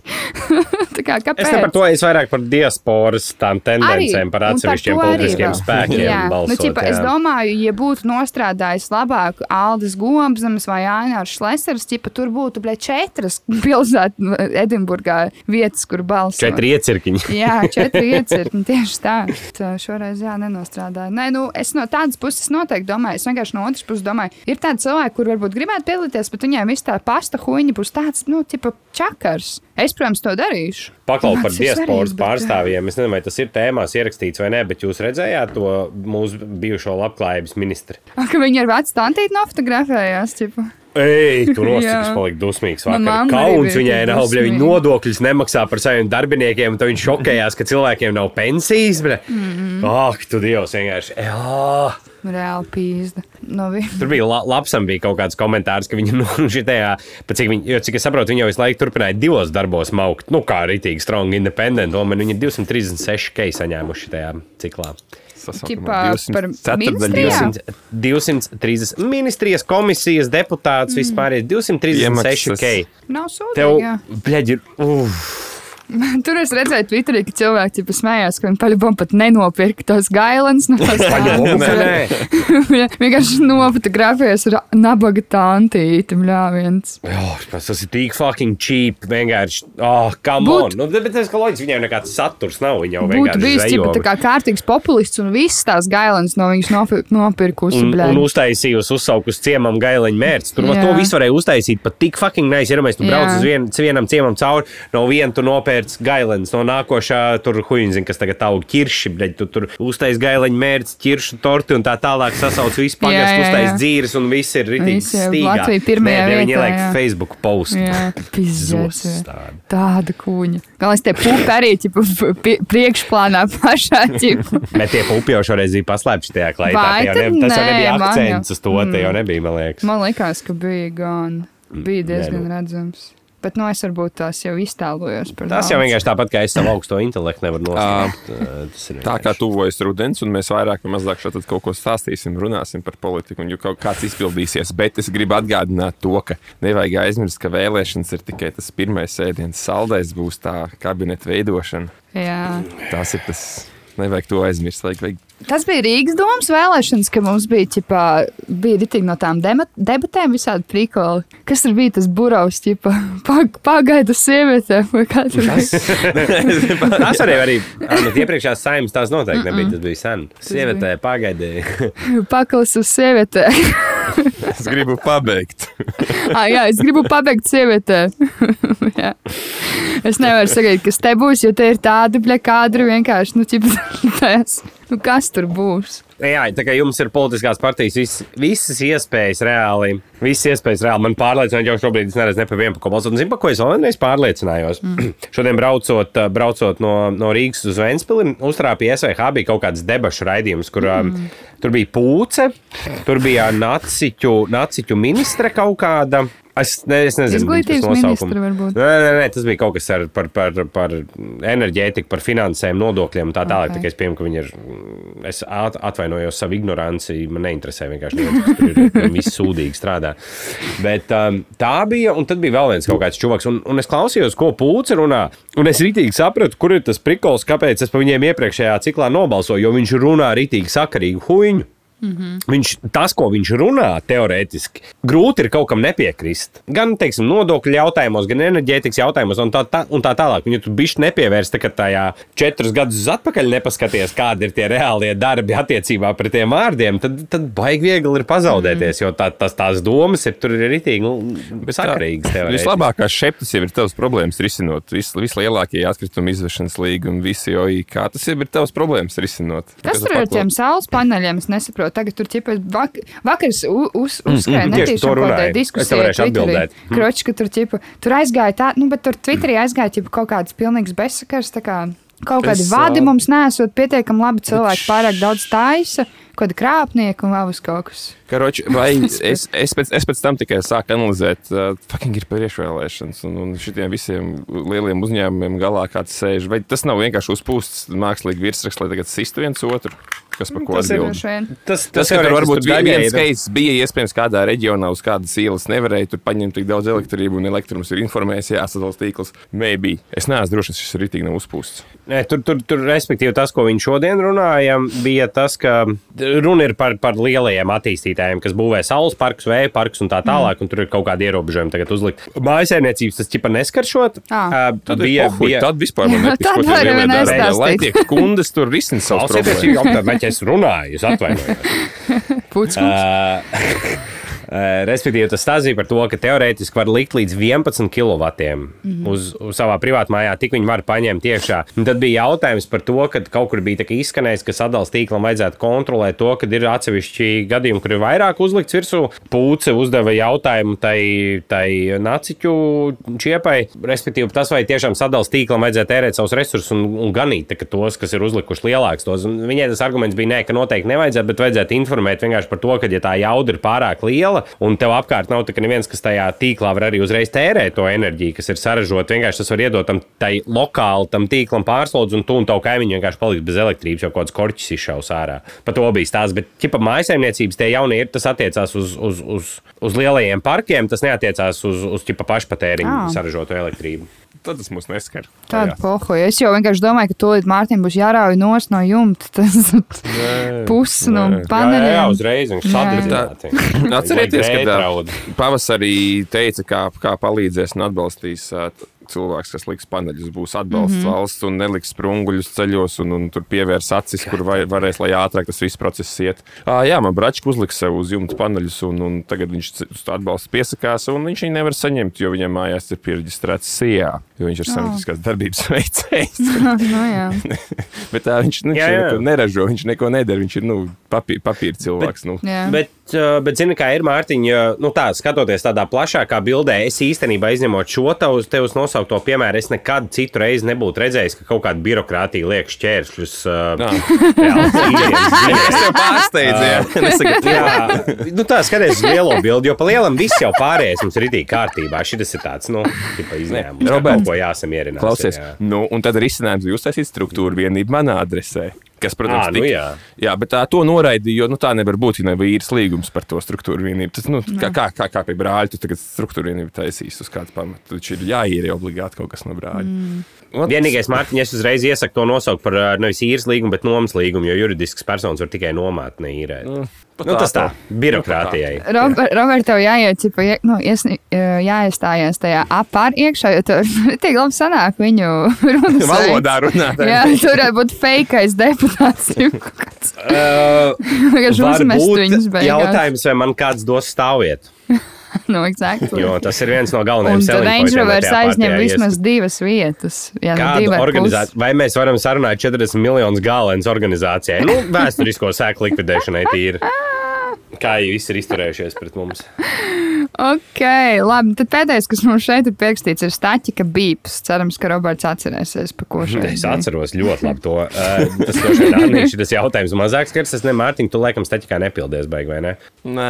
tā kā, kāpēc? Es par to, es vairāk par diasporas tām tendencēm, par un atsevišķiem arī politiskiem vēl. spēkiem. Jā, balsot, nu, ķipa, es jā. domāju, ja būtu nostrādājis labāk Aldis Gobzems vai Ainārs Šlesers, ķipa, tur būtu bļaļ, četras pilsētas Edinburgā vietas, kur balsot. Četri iecirkņi. Jā, četri iecirkņi tieši tā. Tā Šoreiz jā, nenostrādāju. Nē, nu, es no tādas puses noteikti domāju, es vienkārši no otras puses domāju, ir tādi cilvēki, kur varbūt gribētu piedalīties, bet viņiem viss tā pasta huīņa būs tāds, nu, tipa čakars. Es, protams, to darīšu. Paklaus par diasporas pārstāvjiem. Es nezinu, vai tas ir tēmās ierakstīts vai nē, bet jūs redzējāt to mūsu bijušo labklājības ministru. Ka viņi ar vecu tantīti nofotografējās, tipa. Ei, tur Jā. palika dusmīgs. Arī Kauns viņai nav, bļa, viņa nodokļus nemaksā par saviem darbiniekiem, un tad viņš šokējās, ka cilvēkiem nav pensijas. Ak, mm. -hmm. oh, tu dievs, vienkārši. Jā. Reāli pīzda. No vi... Tur bija la labsam bija kaut kāds komentārs, ka viņi nu, šitajā, cik, viņi, jo, cik es saprotu, viņi jau visu laiku turpināja divos darbos maukt. Nu, kā rītīgi strong independent, un viņi 236 kei saņēmuši šajā ciklā. Ministrijām? 200, 230 ministrijas komisijas deputāts mm. vispār ir 236 Iemaksas. kei. Nav Tev, sūdīgi. jā. bļaģi, ir, uf. Tur es redzēju, Twitterī, ka cilvēki ķipa, smējās, ka viņi paļāvām pat nenopirka tos gailens. No Viņa vienkārši nofotografējas ar nabaga tantīti. Viens. Oh, tas ir tik fucking cheap. Vienkārši, oh, come Būt- on. Nu, bet tas, ka loģiski viņiem nekāds saturs nav. Viņi jau vienkārši bijis zvejo, ķipa, tā kā kārtīgs populists un viss tās gailens no viņas nopi- nopirkusi. Un, un uztaisījusi, uzsaukus ciemam gaileņa mērķis. Tur to visu varēja uztaisīt pat tik fucking nice. Ja mēs tu brauc uz vien, vienam ciemam cauri, no viena tu nopērc gailens, no nākošā tur huīnzina, kas tagad aug ķirši, bet tu tur uztais gaileņa mērķis, ķiršu torti un tā tālāk sasauc visu pagastu, uztais dzīves un viss ir ritīgi stīgā. Latvija pirmajā Nē, Viņi vietā, ieliek jā. Facebook postu. Jā, tādi. Tāda kuņa. Galvenais tie pupi arī ķipa, pi- priekšplānā pašā. Ķipa. Bet tie pupi jau šoreiz bija paslēpti tad ne, tas jau nebija akcents uz to. Te jau nebija, man liekas. Man liekas, ka bija gan. Bija diezgan nē, nu. redzams. Bet nu, es varbūt tās jau iztēlojos par Tas jau vienkārši tāpat kā es savu augsto intelektu nevaru ir Tā kā tuvojas rudens, un mēs vairāk vai mazāk šeit kaut ko stāstīsim, runāsim par politiku, un jau kaut kāds izpildīsies. Bet es gribu atgādināt to, ka nevajag aizmirst, ka vēlēšanas ir tikai tas pirmais ēdiens, saldais būs tā kabineta veidošana. Jā. Tas ir tas. Nevajag to aizmirst. Vajag, vajag Tas bija Rīgas domas vēlēšanas, ka mums bija, ķipā, bija ritīgi no tām debatēm visādi prikoli. Kas tur bija tas burovs, ķipā, pag, pagaida sieviete vai kā tur bija? Tas arī arī no iepriekšējās saimnes tās noteikti nebija. Tas bija sen. Sievietē pagaidīja. Pakals uz sievietē. es gribu pabeigt. ah, jā, es gribu pabeigt sievietē. Jā. es nevaru sagaidīt, kas te būs, jo te ir tādi bļakādri vienkārši, nu, ķip, tās Nu, kas tur būs? Jā, tā kā jums ir politiskās partijas, vis, visas iespējas reāli, visas iespējas reāli man pārliecināt, jau šobrīd es neredzu ne par vienu, pa ko balsot. Un zinu, pa ko es vēl vienreiz pārliecinājos. Mm. Šodien braucot, braucot no, no Rīgas uz Ventspili, uztrāpīja SVH bija kaut kāds debašu raidījums, kur mm. tur bija pūce, tur bija naciķu, naciķu ministre kaut kāda. Es, ne, es nezinu, Izglītības ministra varbūt. Nē, nē, nē, tas bija kaut kas ar, par, par, par enerģētiku, par finansēm, nodokļiem un tā tālāk. Ok. Okay. Es pieņemu, ka viņi ir. Es at- atvainojos savu ignoranci. Man neinteresē vienkārši tur ir. Viņi sūdīgi strādā. Bet um, tā bija, un tad bija vēl viens kaut kāds čuvaks. Un, un es klausījos, ko pūce runā. Un es rītīgi sapratu, kur ir tas prikols, kāpēc es pa viņiem iepriekšējā ciklā nobalsoju. Jo viņš runā rītīgi sakarīgu huīņu. Mm -hmm. viņš, tas, ko viņš runā, teorētiski, grūti ir kaut kam nepiekrist. Gan teiksim, nodokļu jautājumos, gan enerģētikas jautājumos, un tā, tā, un tā tālāk. Viņu tu bišķi nepievērst, tā, ka tajā četrus gadus atpakaļ nepaskaties, kādi ir tie reālie darbi attiecībā pret tiem vārdiem, tad, tad baigi viegli ir pazaudēties, jo tā, tas, tās domas ir tur ir ritīgi nu, sakarīgas. Vislabākās šeptas jau ir tavs problēmas risinot. Vis, vislielākie atkrituma izvešanas līgumi, visi ir. Kā tas jau ir tavs problēmas risinot? Kas tur ir ar tiem saules paneļiem? Es nesaprotu. Tagad tur ķipa vak vakars uz, uzskrēja mm, tieši netīšām to kaut kādā diskusijā. atbildēt. Mm. Kroči, ka tur ķipa, tur aizgāja tā, nu, bet tur Twitterī aizgāja ķipa kaut kāds pilnīgs bezsakars. tā kā Kaut kādi Es, vadi ā, mums nesot pietiekami labi cilvēki, pārāk daudz taisa, kaut kādi krāpnieki un vēl uz kaut kas. Karoči, vai es, es, pēc, es pēc tam tikai sāku analizēt, uh, fucking ir priekšvēlēšanas, un, un šitiem visiem lieliem uzņēmumiem galā kāds sēž. Vai tas nav vienkārši uzpūsts mākslīgi virsraksts, lai tagad sistu viens otru? Kas par ko Tas ir atbild? Vien. Tas, Tas, ka varbūt viens skaits, bija iespējams kādā reģionā uz kādas ielas nevarēja tur paņemt tik daudz elektrību, un elektrums ir informējis, jāsadalās tīkls. Maybe. Es neesmu drošs, ka šis rītīgi nav uzpūsts. Nē, tur, tur, tur, respektīvi, tas, ko viņš šodien runāja, bija tas, ka runa ir par, par lielajiem attīstītājiem, kas būvē saules parkus, vēja parkus un tā tālāk, un tur ir kaut kādi ierobežojumi tagad uzlikt. Mājasēmniecības tas ķipa neskaršot. Ā. Ā, Tad bija, bija, bija, tad vispār man tad ko arī dara. Lai tiek kundas tur risina savus Klausieties, problēmas. jau tādā veidā es runāju, es atvainojos. Puckungs. Ā, Respektīvi, tas stāstīja par to, ka teorētiski var likt līdz 11 kW mm -hmm. uz, uz savā privātmājā, tik viņi var paņemt iekšā. Un tad bija jautājums par to, ka kaut kur bija izskanējis, ka sadalījuma tīklam vajadzētu kontrolēt to, ka ir atsevišķi gadījumi, kur ir vairāk uzlikts virsū. Pūce uzdeva jautājumu tai, tai naciķu čiepai, respektīvi, tas vai tiešām sadalījuma tīklam vajadzētu tērēt savus resursus un, un ganīt tos, kas ir uzlikuši lielākus. Tos. Un Viņai tas arguments bija, nē, ka noteikti nevajadzētu, bet vajadzētu informēt vienkārši par to, ka, ja tā jauda ir pārāk liela un tev apkārt nav tā, ka neviens, kas tajā tīklā var arī uzreiz tērēt to enerģiju, kas ir saražota, vienkārši tas var iedot tam tai lokāli tam tīklam pārslodzi, un tu un tavu kaimiņu vienkārši paliks bez elektrības, jo kaut kāds korķis izšaus ārā. Par to bija stāsts. Bet, ķipa, mājsaimniecības tie jaunie ir, tas attiecās uz, uz, uz, uz lielajiem parkiem, tas neatiecās uz, uz ķipa, pašpatēriņu Ā. saražoto elektrību. Tad tas mūs neskar. Tāda pohoja. Es jau vienkārši domāju, ka tūlīt Mārtiņam būs jārauj nos no jumta. Tas pusi no Jā, jā, jā, uzreiz viņš sadedzināti. Atcerieties, ka pavasarī teica, kā, kā palīdzēs un atbalstīs cilvēks, kas liks paneļus, būs atbalsts mm -hmm. valsts un neliks sprunguļus ceļos un, un tur pievērs acis, kur vai, varēs, lai ātrāk tas viss process iet. À, jā, man bračka uzliks sev uz jumta paneļus un, un tagad viņš uz to atbalstu piesakās un viņš viņu nevar saņemt, jo viņam mājās ir pierģistrēts SIA, jo viņš ir saimnieciskās darbības veicējs. nu, jā. Bet tā viņš, nu, viņš Jā, jā. neko neražo, viņš neko nedara, viņš ir nu, papī, papīra cilvēks. Nu. Jā. Bet, bet zini, kā ir Mārtiņa, nu tā, skatoties tādā plašākā bildē, es īstenībā izņemot šo tavus, tevus nosaukto piemēru, es nekad citu reizi nebūtu redzējis, ka kaut kāda birokrātija liek šķēršļus. Jā. Nesaka, Jā, nu tā skaties uz lielo bildi, jo pa lielam viss jau pārējais mums ir itī kārtībā. Šis ir tāds, nu, tipa izņēmums. kā Robert, kaut ko jāsamierinās. Klausies, jā. nu, un tad risinājums jūs taisīt struktūru vienību manā adresē. Kas, protams, Ā, nu jā. jā, bet tā to noraidīja, jo nu, tā nevar būt, ja nav īres līgums par to struktūru vienību. Tas, nu, kā, kā, kā, kā pie brāļa, tu tagad struktūru vienību taisīs uz kādu pamatu. Taču ir jāīrē obligāti kaut kas no brāļa. Mm. Vienīgais, Mārtiņ, es uzreiz iesaku to nosaukt par nevis īres līgumu, bet nomas līgumu, jo juridisks personis var tikai nomāt, neīrēt. Nu, pat nu, tas tā, tā. birokrātijai. Robert, Robert, tev jāiet, cipa, nu, iesni, jāiestājas tajā apār iekšā, jo tur tik labi sanāk viņu runas. Valodā runāt. Jā, tur varētu būt fejkais deputāts. kāds. Uh, uzmest viņus beigās. jautājums, vai man kāds dos stāvvietu. no, exactly. Jo tas ir viens no galvenajiem selling Range tajā aizņem partijā, vismaz divas vietas. Jā, nu, divi organizācija, vai mēs varam sarunāt 40 miljonus gālēnas organizācijai? Nu, vēsturisko sēklu likvidēšanai tīri. Kā jau viss ir izturējušies pret mums? Ok, labi. Tad pēdējais, kas mums šeit ir pierakstīts, ir Staķika Bīps. Cerams, ka Roberts atcerēsies, pa ko šeit Es bija. atceros ļoti labi to. Uh, tas ir šis jautājums mazāk skars. Es ne Mārtiņu, tu laikam staķikā nepildies, beig, vai ne? Nē,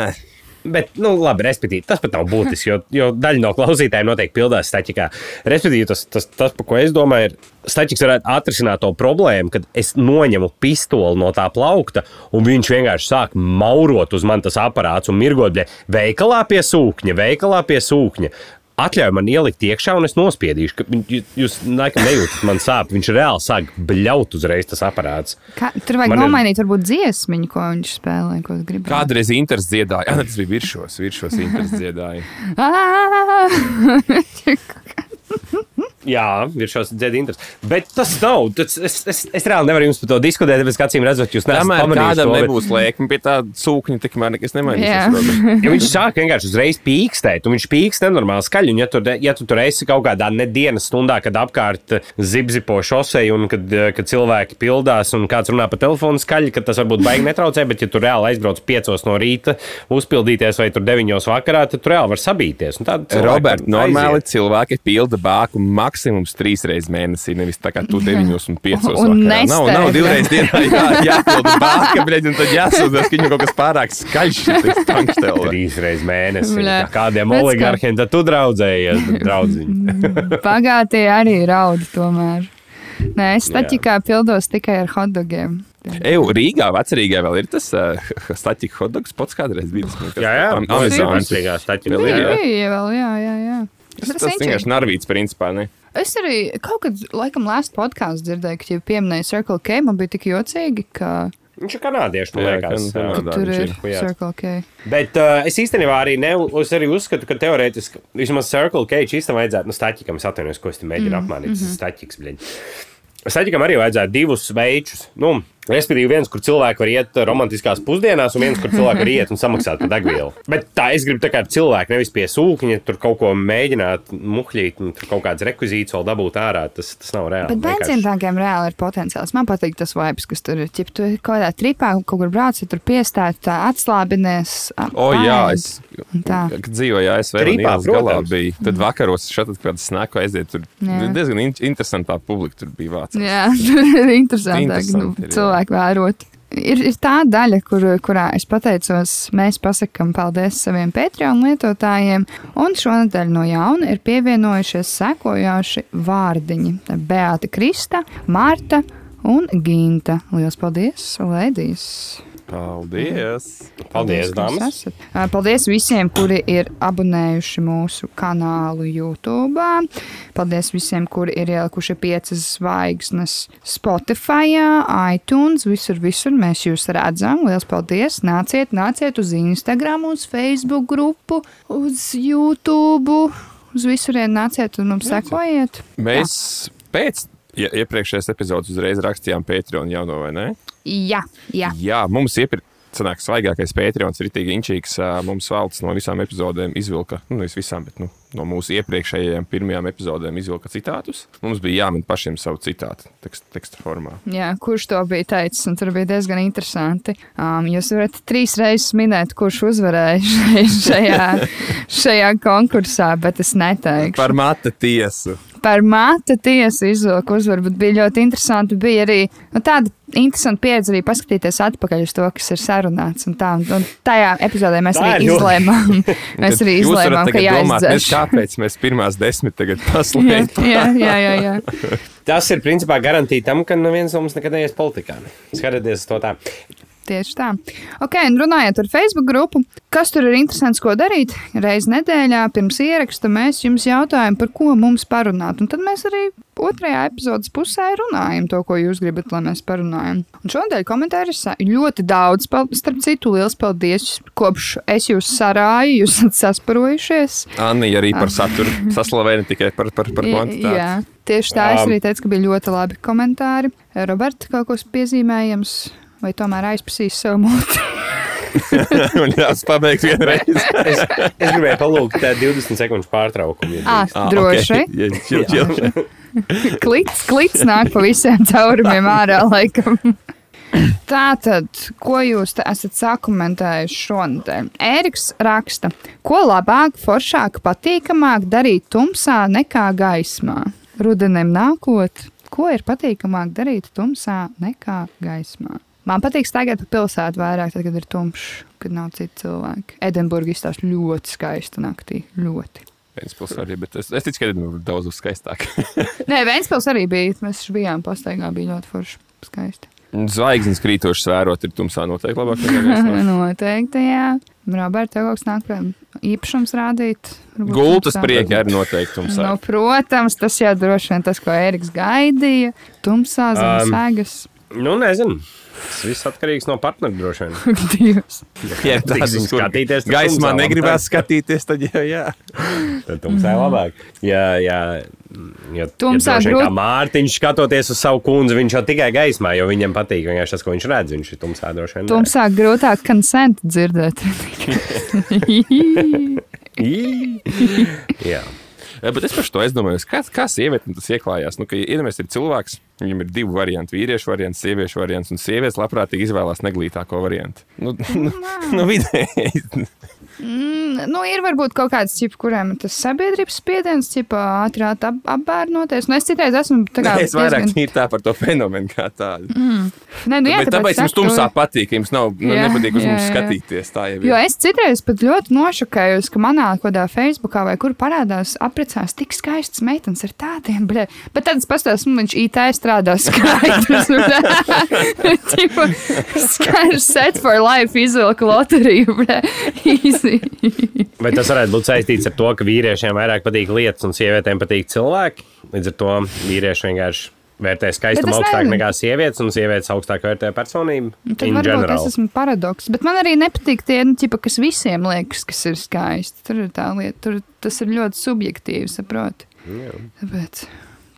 Bet, nu, labi, respektīvi, tas pat nav būtiski, jo, jo daļa no klausītājiem noteikti pildās staķikā. Respektīvi, tas, tas, tas par ko es domāju, ir, staķiks varētu atrisināt to problēmu, kad es noņemu pistoli no tā plaukta, un viņš vienkārši sāk maurot uz manis tas aparāts un mirgot, bļa, veikalā pie sūkņa, veikalā pie sūkņa. Atļauj man ielikt iekšā, un es nospiedīšu, ka jūs, laikam nejūtat man sāp. Viņš reāli sāk bļaut uzreiz tas aparāts. Kā, tur vajag Man ir- nomainīt, varbūt dziesmiņu, ko viņš spēlē, ko grib. kādreiz Inters dziedāja. Jā, tas bija virsšos, virsšos Inters dziedāja. Jā, ir šāds interesants. Bet tas nav. Tas, es, es, es reāli nevaru jums par to diskutēt, tāpēc, ka acīm redzot, jūs neesat pamanījuši kādam to, bet- nebūs lēkme pie tā sūkņa, tikmēr nekas nemainīsies. Ja viņš sāk vienkārši uzreiz pīkstēt, un viņš pīkst nenormāli skaļi. Un, ja, tur, ja tu tur esi kaut kādā nedēļas stundā, kad apkārt zibzipo šosei, un kad, kad cilvēki pildās, un kāds runā pa telefonu skaļi, tad tas varbūt baigi netraucē. Bet, ja tu reāli aizbrauc piecos no rīta, uzpildīties vai tur deviņos vakarā, tad tu reāli var sabīties. Un tad cilvēki Roberts, normāli aiziet. cilvēki pilda bāku maksimums trīs reizes mēnesī, nevis tā kā tu 9 un 5. Un vakarā. Nav, nav divreiz dienā jā, jāpilda bāka, bet un tad jāsūdzas, ka viņam kaut kas pārāk skaļš šis tankštēlis. Trīs reizes mēnesī. Kā Kādiem oligarhiem tad tu draudzējies, draudziņ? Pagātie arī raud tomēr. Nē, es taķikā pildos tikai ar hotdogiem. Eju, Rīgā, vecrīgā vēl ir tas uh, statika hotdogs pots kādreiz bija. Tas, Jā, jā, Am- tas ir Amazonas. ir, Jā, jā. jā, vēl, jā, jā. jā. Tas, tas riņķīgi. vienkārši narvīts principā, ne? Es arī kaut kad, laikam, lēst podkāstu dzirdēju, ka, ja pieminēja Circle K, man bija tik jocīgi, ka, Viņš ir kanādiešu, man Jā, liekas. kan- Kanādā tur ir ir. Circle K. Bet uh, es īstenībā arī, ne, es arī uzskatu, ka teorētiski vismaz Circle K īstenībā vajadzētu, nu, staķikam, es atvainojos, ko es te mēģinu mm, apmānīt. Tas ir staķiks, bļaļ. Staķikam arī vajadzētu divus veidus. Nu, Respektīvi, viens, kur cilvēki var iet romantiskās pusdienās, un viens, kur cilvēki var iet un samaksāt par degvielu. Bet tā es gribu tā kā cilvēku, nevis pie sūkņa, tur kaut ko mēģināt muhļīt, un tur kaut kādas rekvizītas vēl dabūt ārā. Tas, tas nav reāli. Bet benzīntākiem reāli ir potenciāls. Man patīk tas vibes, kas tur ir. Ja tu kaut kādā tripā kaut kur brauc, ja tur piestāj, tā atslābinies. ap- O, jā, ēd. es tā. dzīvoju ASV. galā protams. bija. Tad vakaros šeit kaut kāda snaku aiziet. Tur Jā. diezgan in interesantā publika tur bija vācis. Jā, tur ir interesantāk Interesanti nu, ir, jā. cilvēku vērot. Ir, ir tā daļa, kur, kurā es pateicos, mēs pasakām paldies saviem Patreon lietotājiem, un šonadēļ no jauna ir pievienojušies sekojoši vārdiņi - Beata Krista, Marta un Ginta. Lielas paldies, Lēdijas! Paldies! Paldies, dāmas! Paldies visiem, kuri ir abonējuši mūsu kanālu YouTube. Paldies visiem, kuri ir ielikuši piecas zvaigznes Spotify, iTunes, visur, visur mēs jūs redzam. Lielas paldies! Nāciet, nāciet uz Instagram, uz Facebook grupu, uz YouTube, uz visurien nāciet un mums sekojiet. Mēs pēc ja, iepriekšējās epizodes uzreiz rakstījām Patreon jauno vai ne? Jā, jā. Jā, mums iepriekš. Sanāk, svaigākais ir tik inčīgs. Mums valsts no visām epizodēm izvilka, nu, nevis visām, bet nu, no mūsu iepriekšējām pirmajām epizodēm izvilka citātus. Mums bija jāmin pašiem savu citātu teksta, teksta formā. Jā, kurš to bija teicis? Un tur bija diezgan interesanti. Um, jūs varat trīs reizes minēt, kurš uzvarēja šajā, šajā konkursā, bet es neteikšu. Par mata tiesu. Par māte tiesu izvilku uzvaru, bet bija ļoti interesanti. Bija arī nu, tāda interesanta pieredze arī paskatīties atpakaļ uz to, kas ir sarunāts. Un tā, un tajā epizodē mēs Tā arī ļoti- izlēmām, mēs arī izlēmām, ka tagad domāt, kāpēc mēs pirmās desmit tagad Jā, paslēpjam. jā, jā, jā, jā. Tas ir principā garantīja tam, ka neviens no mums nekad neies politikā. Skatieties to tā. Tieši tā. Ok, un runājot par Facebook grupu, kas tur ir interesants, ko darīt? Reiz nedēļā pirms ieraksta mēs jums jautājam, par ko mums parunāt. Un tad mēs arī otrajā epizodes pusē runājam to, ko jūs gribat, lai mēs parunājam. Un šodien komentāri ir ļoti daudz. Starp citu, liels paldies, kopš es jūs sarāju, jūs esat sasparojušies. Anni arī par saturu saslavēja ne tikai par, par, par kvantitāti. Jā, tieši tā. Es Um, arī teicu, ka bija ļoti labi komentāri. Roberta, kaut kas piezīmējams, vai tomēr aizpasīs savu muti? Man jāsaka, pabeigt vienreiz. Es, es gribēju palūgt tā 20 sekundžu pārtraukumu. ja Ah, droši. Okay. Čil, čil. Klits, klits nāk pa visiem caurumiem ārā, laikam. Tātad, ko jūs esat sakumentējuši šonadēļ? Ēriks raksta, ko labāk, foršāk, patīkamāk darīt tumsā nekā gaismā. Rudenim nākot, ko ir patīkamāk darīt tumsā nekā gaismā? Man patīk staigāt pa pilsētu vairāk, tad, kad ir tumšs, kad nav citu cilvēku. Edinburgā izstāsta ļoti skaista naktī. Ļoti. Ventspils arī, bet es, es ticu, ka ir daudz skaistāk. Nē, Vēnspils arī bija. Mēs bijām pastaigā, bija ļoti forši. Skaisti. Zvaigznes krītošas vērot ir tumsā noteikti labāk. Noteikti, jā. Roberts, tev kaut kas nāk prātā īpašums rādīt. Gultas priekā arī noteikti tumsā. Nu, protams, tas jau droši vien tas, ko Eriks gaidīja. Tumsā zem Um, sēgas. Nu, nezinu. Tas viss atkarīgs no partnera droši vien. Dievs. Ja tādas, kur skatīties, tad gaismā negribās labāk. skatīties, tad jā, jā. Tad tumsā ir labāk. Jā, jā. Ja, Tumsā ja grūti- kā Mārtiņš skatoties uz savu kundzi, viņš jau tikai gaismā, jo viņam patīk vienkārši tas, ko viņš redz. Viņš ir tumsā droši vien. Tumsā grūtāk konsent dzirdēt. Jā. Eh, Bet es par to domāju, kā, kā sieviete tas ieklājās. Nu, iedomājieties, ir cilvēks, viņam ir divi varianti - vīriešu variants, sieviešu variants, un sievietes labprātīgi izvēlās neglītāko variantu. Nu, nu, nu vidēji. Mm, nu, ir varbūt kaut kāds tips, kuriem ir tas sabiedrības spiediens, tipā ātrāk ap, apbērnoties. Nu, es citreiz esmu tā kā. Es vairāk diezgan- tā par to fenomenu kā tādu. Nē, nu, jā, Bet tāpēc jums saku, tumsā patīk, ka jums nav nu, Jā, nepatīk uz jā, mums jā. skatīties. Tā jau ir. Jo es citreiz pat ļoti nošokējos, ka manā kādā Facebookā vai kur parādās apprecās tik skaistas meitenes ar tādiem, bļē. Bet tad es pastāstīju, nu, viņš IT strādā skaidrs. Tipo, Skaidrs set for life izvilka loteriju, bļē. Vai tas varētu būt saistīts ar to, ka vīriešiem vairāk patīk lietas un sievietēm patīk cilvēki? Līdz ar to vīrieši vienkārši vērtē skaistumu es augstāk nekā sievietes, un sievietes augstāk vērtē personību. Tad in varbūt general. tas esmu paradoks. Bet man arī nepatīk tie, nu, ķipa, kas visiem liekas, kas ir skaisti. Tur ir tā lieta, tur tas ir ļoti subjektīvi, saproti. Tāpēc.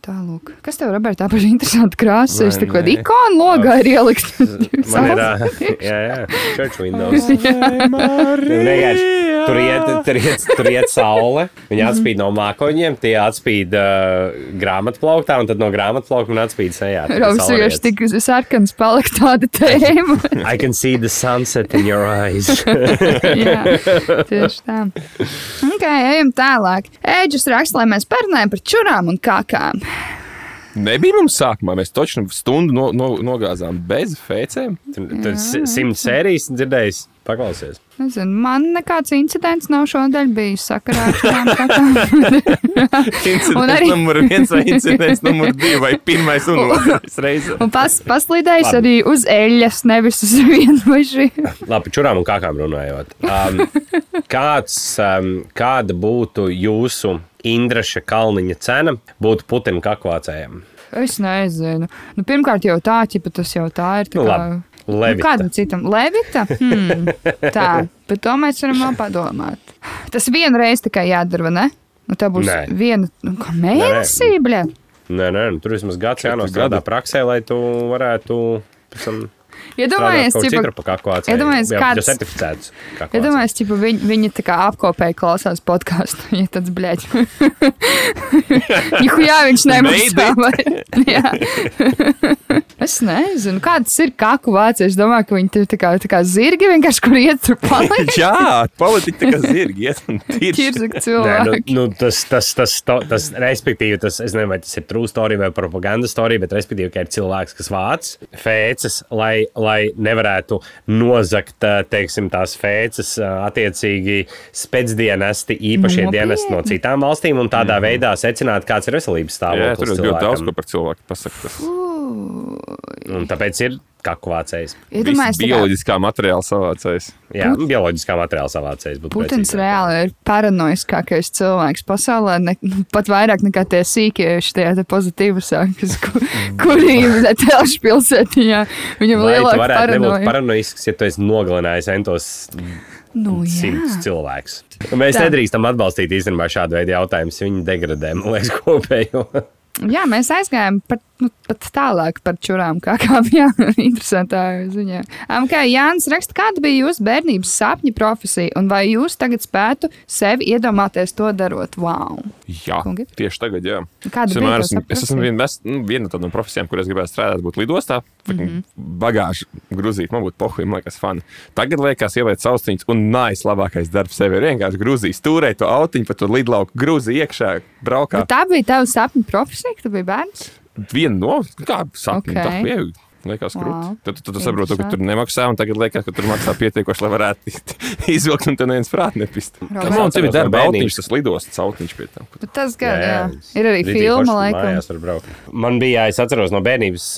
Tālūk. Kas tev, Roberta, tāpat interesanti krāsas? Es Vai tā kā ne? ikonu logā ir ielikt. Man ir tā, jā, jā, church windows. Vienkārši Tur iet, tur, iet, tur iet saule, viņa atspīd no mākoņiem, tie atspīd uh, grāmatplauktā, un tad no grāmatplaukta atspīd sejā. Robs vienkārši tik sarkans palika tāda tēma. I can see the sunset in your eyes. Jā, tieši tā. Ok, ejam tālāk. Ēģis raksta, lai mēs parunājam par čurām un kakām. Nebija mums sākumā, mēs taču stundu no, no, nogāzām bez fēcēm. Tur tur si- simts sērijas dzirdējis. Paklausies. Nezinu, man nekāds incidents nav šodien bijis sakarā ar šādām kakām. Incidents arī- numur viens vai incidents numur divi vai pirmais un otrais reizes. Un pas, paslīdējis Labi. arī uz eļļas, nevis uz vienu vai šī. Labi, čurām un kākām runājot. Um, kāds, um, kāda būtu jūsu Indraša Kalniņa cena būtu Putina kakvācējiem? Es nezinu. Nu, pirmkārt, jau tā, ķipa, tas jau tā ir. Tā Nu, kā. Nu, Levita. kādam citam? Levita? Hmm. Tā, bet to mēs varam vēl padomāt. Tas vienu reizi tikai jādara, vai ne? Nu, tā būs Nē. viena nu, mēnesī, bļa. Nē, nē, nu, tur vismaz gads jānostrādā praksē, lai tu varētu tam Iedomājies, strādāt kaut ķipa, citur pa kakvācējiem. iedomājies, kāds- certificēts. Iedomājieties, ja viņi, viņi tā kā apkopēji klausās podkāstu. Ja tāds blēķis. Jā, viņš nemaksā. Es nezinu, kādas ir kaku vācijas. Es domāju, ka viņi tur tā kā, tā kā zirgi vienkārši kur iet tur palikt. Jā, politiķi tā kā zirgi iet tirš. Ķirzak Nē, nu, cilvēki. nu, tas, tas, tas, tas, tas, respektīvi, tas, es nezinu, vai tas ir true story vai propaganda story, bet, respektīvi, ka ir cilvēks, kas vāc fēces, lai, lai nevarētu nozagt, eh, teiksim, tās fēces, eh, attiecīgi spēcdienesti, īpašie Nopietni? dienesti no citām valstīm un tādā veidā secināt, kāds ir veselības Jā, tur stāvoklis ir ļoti daudz ko par cilvēku pasakāt. Tas Un tāpēc ir kakvācējs. Iedomājieties, tā kā bioloģiskā materiāla savācējs. Jā, bioloģiskā materiāla savācējs būtu. Putins precīzāk. reāli ir paranoiskākais cilvēks pasaulē, ne, pat vairāk nekā tie sīkieši, tie te pozitīvusā, kas, kur, kuri ir telšu pilsētiņā. Viņam Vai lielāka varētu nebūt paranoja. paranoisks, ja tu esi nogalinājis entos Nu, simtus jā. cilvēkus? Mēs Tā. nedrīkstam atbalstīt īstenībā šādu veidu jautājumus. Viņi degradē, man liekas, kopējo. jā, mēs aizgājām par nu, pat tālāk par čurām, kā kāpjām. Interesantā ziņā. Um, kā Jānis raksta, kāda bija jūsu bērnības sapņu profesija, un vai jūs tagad spētu sevi iedomāties to darot? Wow! Jā, Kungi? tieši tagad, jā. Kāda Es bija vienmēr esmu, es esmu viena, nu, viena no tādām profesijām, kur es gribētu strādāt, būt lidostā. Mm -hmm. Bagāžu grūzīt, man būtu pohuļi, man liekas, fani. Tagad liekas, ieliec austiņas, un nais labākais darbs sev ir vienkārši grūzīt, stūrēt to autiņu, pa to lidlauku, grūzīt iekšā, braukāt. Tā bija tava sapņu profesija, kad tu biji bērns. Viena no kā sapņiem, Ok. tā bija. Liekas, Wow. krūti. Tad tu, tu, tu saproti, ka tur nemaksā, un tagad liekas, ka tur maksā pietiekoši, lai varētu izvilkt, un tur neviens prāt nepist. Kam on tev ir darba autiņš, tas lidostas autiņš pie tam. Bet Tas gan, jā, Jā. Ir arī filma, laikam. Man bija, es atceros no bērnības,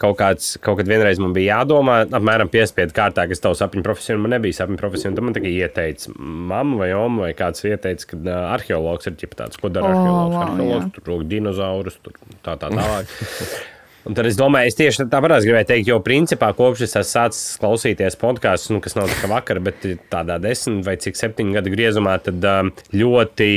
kaut, kāds, kaut kad vienreiz man bija jādomā, apmēram piespiedu kārtā, kas tavu sapņu profesiju, un man nebija sapņu profesija. un Tad man tikai ieteica mamma vai oma vai kāds ieteica, ka arheologs ir ķip tāds, ko dara O, arheologs. wow, arheologs tur rūk dinozaurus, tur tā tā tālāk. Un tad es domāju, es tieši tāpat gribēju teikt, jo principā kopš es sācis klausīties podkāstus, nu, kas nav tikai vakar, bet tādā desmit vai cik septiņu gadu griezumā, tad um, ļoti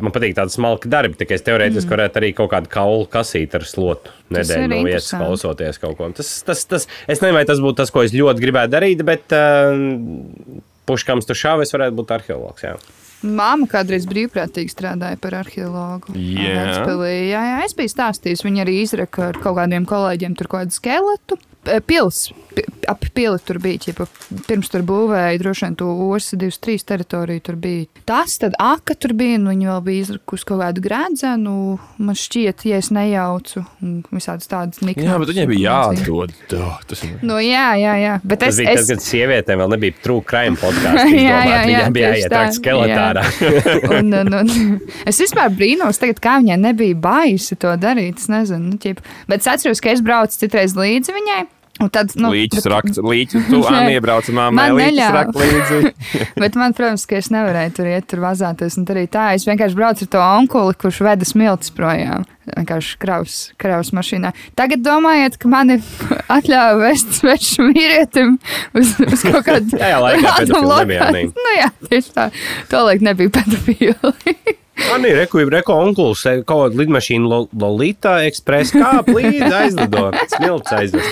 man patīk tādi smalki darbi. Tā es teorētiski mm. varētu arī kaut kādu kaulu kasīt ar slotu nedēļu no vietas klausoties kaut ko. Tas, tas, tas, es nezinu, vai tas būtu tas, ko es ļoti gribētu darīt, bet um, puškams tu šāvi, es varētu būt arheologs. Jā. Māma kādreiz brīvprātīgi strādāja par arheologu. Vecpilī. jā, jā, es biju stāstījis. Viņa arī izraka ar kaut kādiem kolēģiem tur kādu skeletu. Pils, pi- ap pili tur bija, ķipa, pirms tur būvēja, droši vien to osi 23 teritoriju tur bija. Tas, tad aka tur bija, un viņi vēl bija izrakusi kaut kādu grēdzenu, man šķiet, ja es nejaucu, un visādas tādas niknas. Jā, bet viņai bija jādod. Dā, Tas ir Nu, jā, jā, jā. Bet Tas es, bija es, tas, kad sievietēm vēl nebija trūkuma krājuma podkāsts. Jā, jā, jā, Viņam bija jāiet tā skeletārā. un, un, un, es vispār brīnos, tagad, kā viņai nebija baisi to darīt. Es nezinu, nu, ķip. bet es atceros, ka es braucu citreiz līdzi viņai. Un tad, nu, Līķis bet- raksts, līķis, tu Anna iebrauc mammai, līķis rakt līdzi. Bet man, protams, ka es nevarēju tur iet, tur vazāties un darīt tā. Es vienkārši braucu ar to onkuli, kurš veda smiltis projām. Vienkārši kravas, kravas mašīnā. Tagad domājiet, ka mani atļāva vest svešu vīrietim uz, uz kaut kādu Tajā laikā random pedofili nebija? Nu jā, tieši tā. Tolaik nebija pedofili. Man ir reko, reko onkulis, eh, kaut kāda lidmašīna Lo- Lolita Express kāp līdzi aizlido. Smilts aizvest.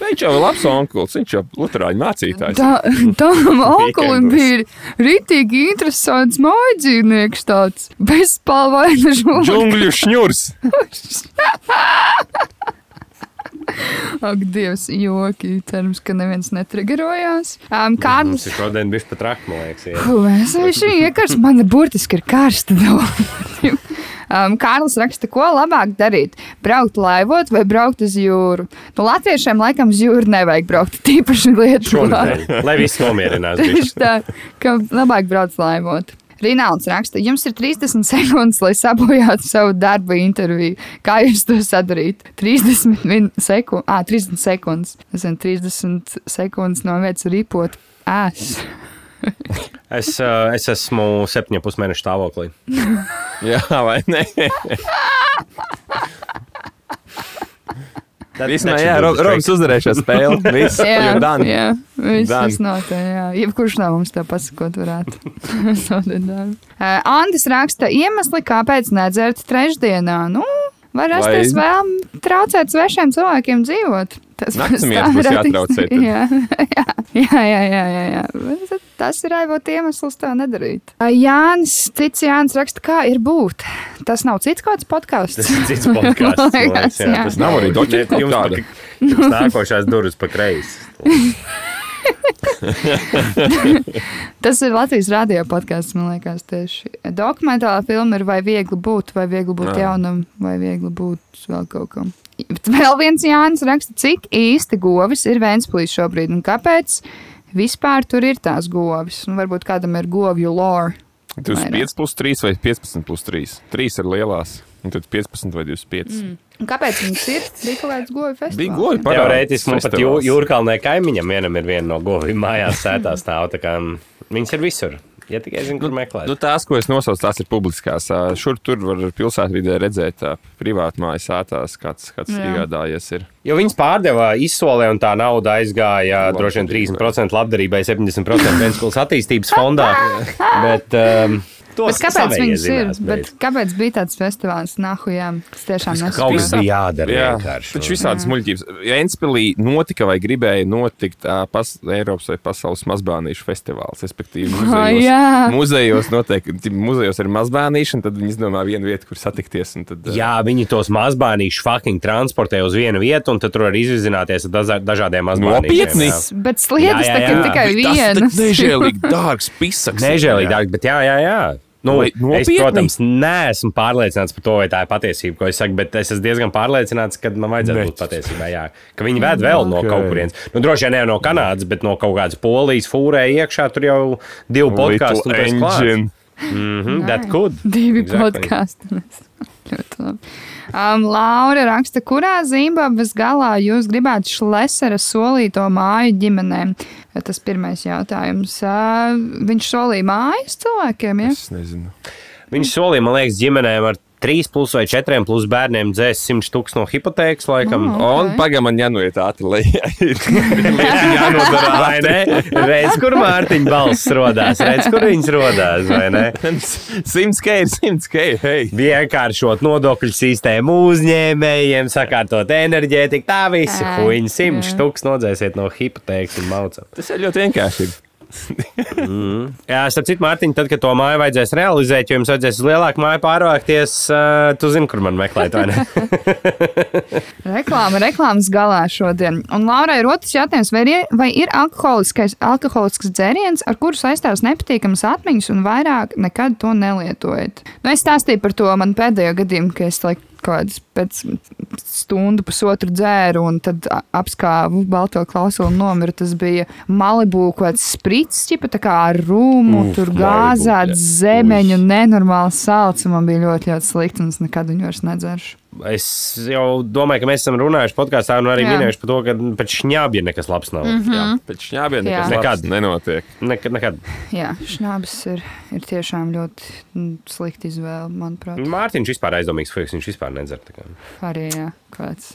Viņš jau ir labs onkulis, viņš jau ir luterāņu mācītājs. Tā, tam onkulim bija rītīgi interesants mājdzīvnieks tāds bezpalvaina žūga. Džungļu šņurs. Ak, Dievs, joki. Cerams, ka neviens netrigerojās. Um, Mums Kādas? ir šodien bijis pat rakt, man liekas. Es ir iekars, man burtiski ir karsta. Um, Kārlis raksta, ko labāk darīt? Braukt laivot vai braukt uz jūru? Nu, latviešiem laikam uz jūru nevajag braukt, tīpaši lietu. Šonadēļ, lai viss nomierinās. Tieši tā, ka labāk braukt laivot. Rināls raksta, jums ir 30 sekundes, lai sabojātu savu darbu interviju. Kā jūs to sadarītu? 30 sekundes, ah, 30 sekundes. Es zinu, 30 sekundes no vietas ripot ēs. Es, es esmu septiņu pusmēnešu stāvoklī. Jā, vai ne? Vismaz, jā, Ro- trick. uzvarēja šo spēli. Viss, Jā, dan. jā, viss, Done. viss notiek. Jā. Jebkurš no mums to pasakot, varētu. Uh, Andis raksta, iemesli, kāpēc nedzert trešdienā. Nu, var rasties Lai- vēl traucēt svešiem cilvēkiem dzīvot. Tas Naktsmiegs būs jātraucē. Jā, jā, jā, jā, jā, jā, jā. Tas ir aivot iemesls tā nedarīt. Jānis, cits Jānis raksta, kā ir būt. Tas nav cits kāds podkāsts. Tas ir cits podkāsts. liekas, jā. jā. Tas Nav arī kaut jums Jums nākošās durvis pa kreisi. Tas ir Latvijas radio podkāsts, man liekas, tieši. Dokumentālā filma ir vai viegli būt, vai viegli būt Jā. jaunam, vai viegli būt vēl kaut kam. Bet vēl viens Jānis raksta, cik īsti govis ir Vēnspilīs šobrīd un kāpēc vispār tur ir tās govis. Un varbūt kādam ir govju lore. 25 plus 3 vai 15 plus 3. 3 ir lielās, un tad 15 vai 25. Mm. Un kāpēc viņas ir? Bija kaut kāds govi festivāls. Bija govi par Teorētiski man pat jū, jūrkalnē kaimiņam vienam ir viena no govīm mājās sētā stāv. tā kā, mm, Viņas ir visur. Ja tikai zinu, kur meklēt. Nu, tās, ko es nosaucu, tās ir publiskās. Šur tur var pilsētvidē redzēt privātu mājas sētās, kāds, kāds iegādājies. Ir. Jo viņas pārdeva izsolē, un tā nauda aizgāja droši vien 30% labdarībai, 70% Vēncpils attīstības fondā. Bet, um, Bet kāpēc viņas ir? zinās, Bet kāpēc bija tāds festivāls Nahujām, kas tiešām Kaut kas bija jādara Jā, vienkārši. taču visādas muļķības. Enspēlī notika vai gribēja notikt ā, pas, Eiropas vai pasaules mazbērnīšu festivāls. Respektīvi, muzejos, jā. muzejos notiek, muzejos ir mazbērnīši, un tad viņi izdomā vienu vietu, kur satikties. un Tad, ā, Jā, viņi tos mazbērnīšus fucking transportē uz vienu vietu, un tad tur var izvizināties ar dažā- dažādiem mazbērnīšiem. Nopietni? Bet sliedas Jā, jā, tā ir jā. tikai tas viena. ir nežēlīgi dārgs pisaks. Nežēlīgi dārgi, bet jā, jā, jā. Nu, Vai es, nopietni? protams, neesmu pārliecināts par to, vai tā ir patiesība, ko es saku, bet es esmu diezgan pārliecināts, ka man vajadzētu Bet- būt patiesībai. Jā. Ka viņi ved vēl no Ok. kaut kurienes. Nu, droši vien ne no Kanādas, bet no kaut kādas polijas fūrē iekšā. Tur jau divi podkāsti. Little engine. Mhm, that could. Divi Exactly. podkāsti. Ļoti labi. Um, Laura raksta, kurā Zimbabves galā jūs gribētu šlesera solīto māju ģimenēm? Tas pirmais jautājums. Viņš solīja mājas cilvēkiem, ja? Es nezinu. Viņš solīja, man liekas, ģimenēm ar 3 plus vai 4 plus bērniem dzēs 100 tūkstoši no hipotēkas laikam. Oh. Un Ok. pagaidām man jānoiet ātri, lai jānodara Vai ne? Redz, kur Mārtiņa balss rodās, redz, kur viņas rodās, vai ne? 100 k ir 100 k. Hey. Vienkāršot nodokļu sistēmu uzņēmējiem, sakārtot enerģētiku, tā visi simts jā. štuks nodzēsiet no hipotēkas un maucam. Tas ir ļoti vienkārši. Jā, starp citu, Mārtiņ, tad, kad to māju vajadzēs realizēt, jo jums vajadzēs uz lielāku māju pārvākties, uh, tu zini, kur man meklēt, vai ne? Reklāma, reklāmas galā šodien. Un Laurai ir otrs jautājums, vai ir, vai ir alkoholiskais, alkoholisks dzēriens, ar kuru saistās nepatīkamas atmiņas un vairāk nekad to nelietojat? Nu, es stāstīju par to man pēdējo gadījumu, ka es laikam kaut kādas pēc stundu, pusotru dzēru, un tad apskāvu balto klausulu nomiru. Tas bija Malibu kaut kāds sprits, ķipa, tā kā ar rūmu, Uf, tur gāzāts jā. zemeņu, nenormāls salds, un man bija ļoti, ļoti slikti, un es nekad viņu vairs nedzeršu. Es jau domāju, ka mēs esam runājuši podkāstā un arī Jā. minējuši par to, ka pēc šņābja nekas labs nav. Mm -hmm. Jā, pēc šņābiem Jā. nekas Nekad. nekad nenotiek. Nekad, nekad. Jā, šņābis ir, ir tiešām ļoti mm, slikta izvēle, manuprāt. Mārtiņš vispār aizdomīgs, ka viņš vispār nedzer. tā kā. Arī jā, kāds.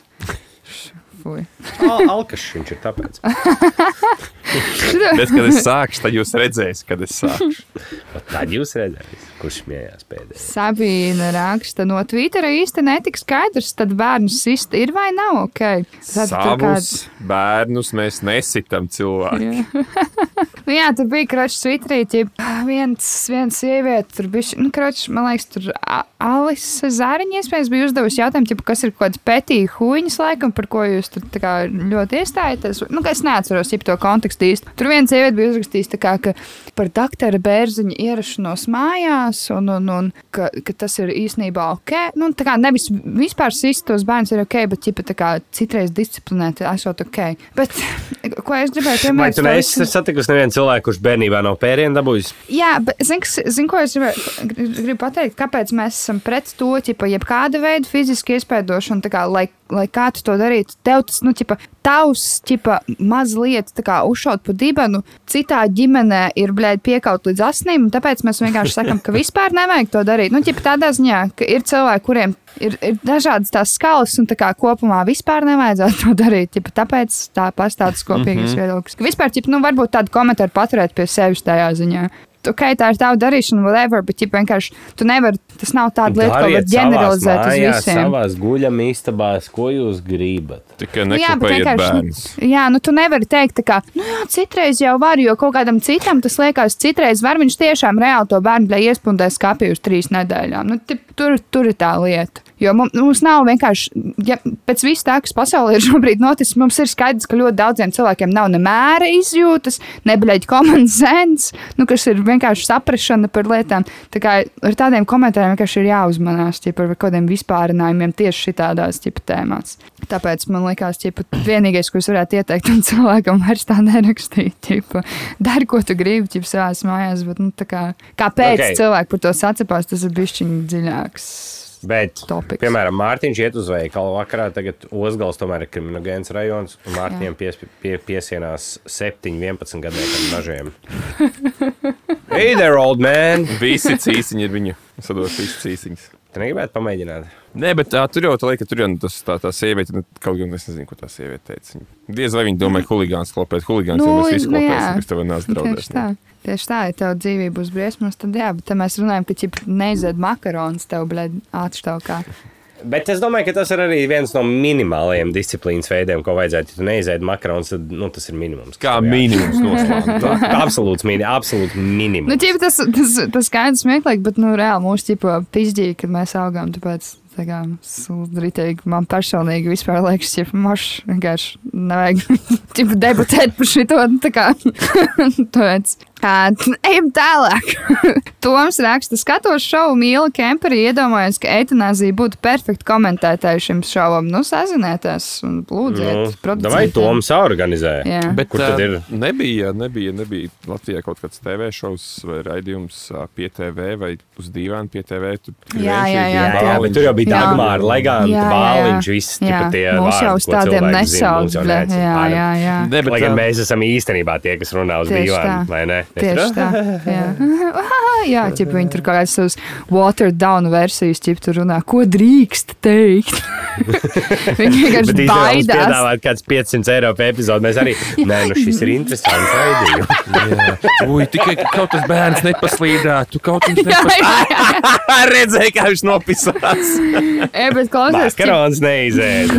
Al alkašs viņš ir tāpēc. Bet, kad es sākšu, tad jūs redzēsiet, kad es sākšu. Ot Tad jūs redzēsiet, kurš smējās pēdējais. Sabīna raksta no Twittera īsti netika skaidrs, tad bērnu sist ir vai nav ok. Tad Savus bērnus mēs nesitam cilvēku. Nu, jā, tur bija Twitterī. ķip, Viens, viens sieviete, tur bija, nu, kroķis, man liekas, tur A- Alise Zāriņa iespējams bija uzdevusi jautājumu, ķip, kas ir kaut kāds petīja huīņas laikam, par ko jūs tur tā kā ļoti iestājaties. Nu, es neatceros, ja to kontekstu īsti. Tur viens sieviete bija uzrakstījis tā kā, ka par doktora bērziņa ierašanos mājās, un, un, un ka, ka tas ir īstenībā ok. Nu, tā kā nevis vispār sist tos bērnus ir ok, bet ķipa, tā kā citreiz disciplinēti esot ok. Bet, ko es gribēju Vai piemērot? tu neesi satikusi nevienu cilvēku, kurš bērnībā nav pērienu dabūjis? Jā, bet zini, zini, ko es gribēju, gribu pateikt? Kāpēc mēs esam pret to, ja jebkāda veida fiziski iespaidošanu, tā kā, lai, lai kā tu to darītu, tev tas, nu, ķipa, tavs, ķipa, mazliet kā uzšaut pa dibenu, citā ģimenē ir, blēd, piekaut līdz asnīm, un tāpēc mēs vienkārši sakam, ka vispār nevajag to darīt. Nu, ķipa, tādā ziņā, ka ir cilvēki, kuriem ir, ir dažādas tās skalas, un tā kā kopumā vispār nevajadzētu to darīt. Ķipa, tāpēc tā pastāv tas kopīgais mm -hmm. viedoklis. Vispār, ķipa, nu, varbūt tādu komentāru paturēt pie sevis tajā ziņā. Ok, tā ir tava darīšana, whatever, bet ķipa, vienkārši tu nevari, tas nav tāda lieta, ko var ģeneralizēt uz visiem. Savās guļam istabās, ko jūs gribat. Tikai Nu jā, bet nekopējiet vienkārši, bērnus. nu, jā, nu tu nevari teikt, tā kā, nu jā, citreiz jau var, jo kaut kādam citam tas liekas, citreiz var, viņš tiešām reāli to bērnu bļa iespundē skapī uz trīs nedēļām. Nu, tip, tur, tur ir tā lieta. Jo mums, nav vienkārši, ja pēc visu tā, kas pasaulē ir šobrīd noticis, mums ir skaidrs, ka ļoti daudziem cilvēkiem nav ne mēra izjūtas, ne bļaigi common sense, nu, kas ir vienkārši saprašana par lietām. Tā kā ar tādiem komentāriem vienkārši ir jāuzmanās ķipa, par kaut kādiem vispārinājumiem tieši šitādās ķipa, tēmās. Tāpēc man liekas, ka vienīgais, ko es varētu ieteikt tam cilvēkam, vairs tā nerakstīt. Dari, ko tu gribi, ķipa, savās mājās, bet nu, kā, kāpēc Ok. okay. cilvēki par to sacepās, tas ir bišķiņi dziļāks. Bet, Topiks. piemēram, Mārtiņš iet uz veikalu vakarā, tagad Osgals tomēr ir kriminogēns rajons, un Mārtiņam pies, pie, piesienās 7, 11 gadiem dažiem. hey there, old man! Visi cīsiņi ir viņu. Es sadošu visus cīsiņus. Tu negribētu pamēģināt? Nē, bet tā, tur jau tā lieka, tur jau tas, tā, tā sieviete, nu, kaut gan es nezinu, ko tā sieviete teica. Diez vai viņa domāja, huligāns klopēt, huligāns Nu, jau visi nu, jā. klopēsim, kas tev nāc draudēs. Tieši tā. Tieši tā, ja tev dzīvība būs briesmas, tad jā, bet mēs runājam, ka ķip neizēd makaronus tev, blēd, atštaukā. Bet es domāju, ka tas ir arī viens no minimālajiem disciplīnas veidiem, ko vajadzētu. Ja tu neizēdi makarons, tad nu, tas ir minimums. Kā minimums noslēgt. Absolūts minimums. Absolūts minimums. Nu, ķip, tas, tas, tas skaidrs smieklīgi, bet, nu, reāli mūsu ķipa pizdīja, kad mēs augām, tāpēc. Tā kā ritīgi, man personīgi vispār liekas, ka mašs vienkārši nevajag ķipa, debatēt par šito. nu, Tā kā tāpēc. Ejam tālāk. Toms raksta, skatos šovu mīlu kemperi, iedomājos, ka eitanāzija būtu perfekta komentētāja šim šovam. Nu, sazinieties un lūdziet. Nu, Vai Toms organizē? Jā. Bet Kur tad ir? Nebija, nebija, nebija Latvijā kaut kāds TV šovs vai raidījums pie TV vai uz dīvāna pie TV. Tur Jā, jā, jā, Jā, jā, Jā. bet tur jau bija. Dagmāra, jā. Bāliņš, viss tipa tie mūs jau uz tādiem nesauc. Jā, jā, jā. Ne, bet, Lai gan mēs esam īstenībā tie, kas runā uz tā. vai ne? Tieši tā. Jā, jā ķip, viņi tur kaut kādas savas watered down versijas, ķip, tur runā, ko drīkst teikt. viņi vienkārši baidās. piedāvāt kāds 500 eiro par epizodu. Mēs arī, nē, nu šis ir interesants raidījums. jā. Ui, tikai ka kaut tas bērns nepaslīdētu, kaut viņš nepaslīdētu. Redzēja, kā viņš nopisās. E, bet klausies, ķip, Makarons neizēda.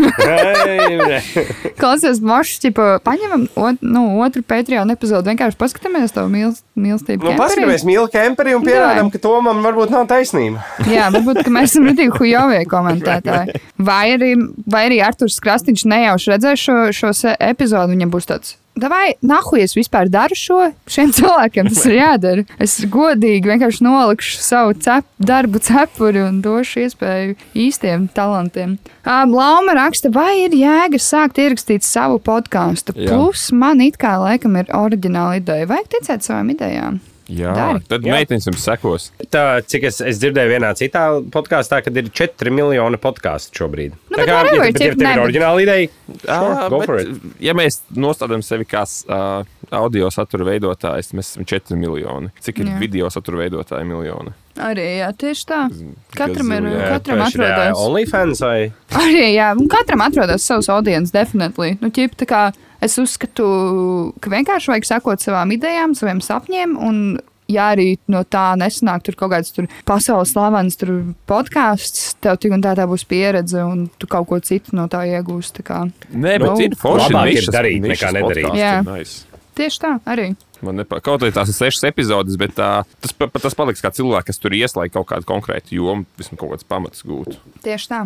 klausies, mošs, ķip, paņemam ot, nu, otru Patreon epizodu, vienkārši paskatāmies to mīl- mīlestību. Nu, paskatāmies, mīlu kemperi un pierādām, ka Tomam varbūt nav taisnība. Jā, varbūt ka mēs esam rītīgi hujovie komentētāji. Vai arī, vai arī Arthurs Krastīņš nejauši redzēs šo, šo se- epizodu, viņam būs tāds. Vai nahu es vispār daru šo? Šiem cilvēkiem tas ir jādara. Es godīgi vienkārši nolikšu savu cep, darbu cepuri un došu iespēju īstiem talantiem. Um, Lauma raksta, vai ir jēga sākt ierakstīt savu podkāstu. Plus, man it kā laikam ir oriģināla ideja. Vajag ticēt savām idejām. Jā, Dari. tad meitenes jums sekos. Tā, cik es, es dzirdēju vienā citā podkāstā, kad ir 4 miljoni podkāstu šobrīd. Nu, bet whatever, ja, bet, ja cik- tev ne, ir oriģināla ideja, for bet, ja mēs nostādām sevi kā uh, audio satura veidotājs, mēs esam 4 miljoni. Cik ir Jā. video satura veidotāji miljoni? Arī jā, tieši tā. Katram ir, jā. katram atrodas. OnlyFans vai? Arī, jā, un katram atrodas savs audiens, definitīvi. Nu, ķip, tā kā es uzskatu, ka vienkārši vajag sakot savām idejām, saviem sapņiem. Un, ja arī no tā nesanāk tur kaut kāds tur pasaules slavens tur podkāsts, tev tik un tā, tā būs pieredze, un tu kaut ko citu no tā iegūsi. tā kā. Nē, Nu, bet ir forši. labāk ir darīt, nekā nedarīt. Jā. ir Nice. Tieši tā, arī. Man nepa... Kaut arī tās ir sešas epizodes, bet tā, tas, pa, tas paliks kā cilvēks, kas tur ieslēdz kaut kādu konkrētu jomu, vismaz kaut kāds pamats gūt. Tieši tā.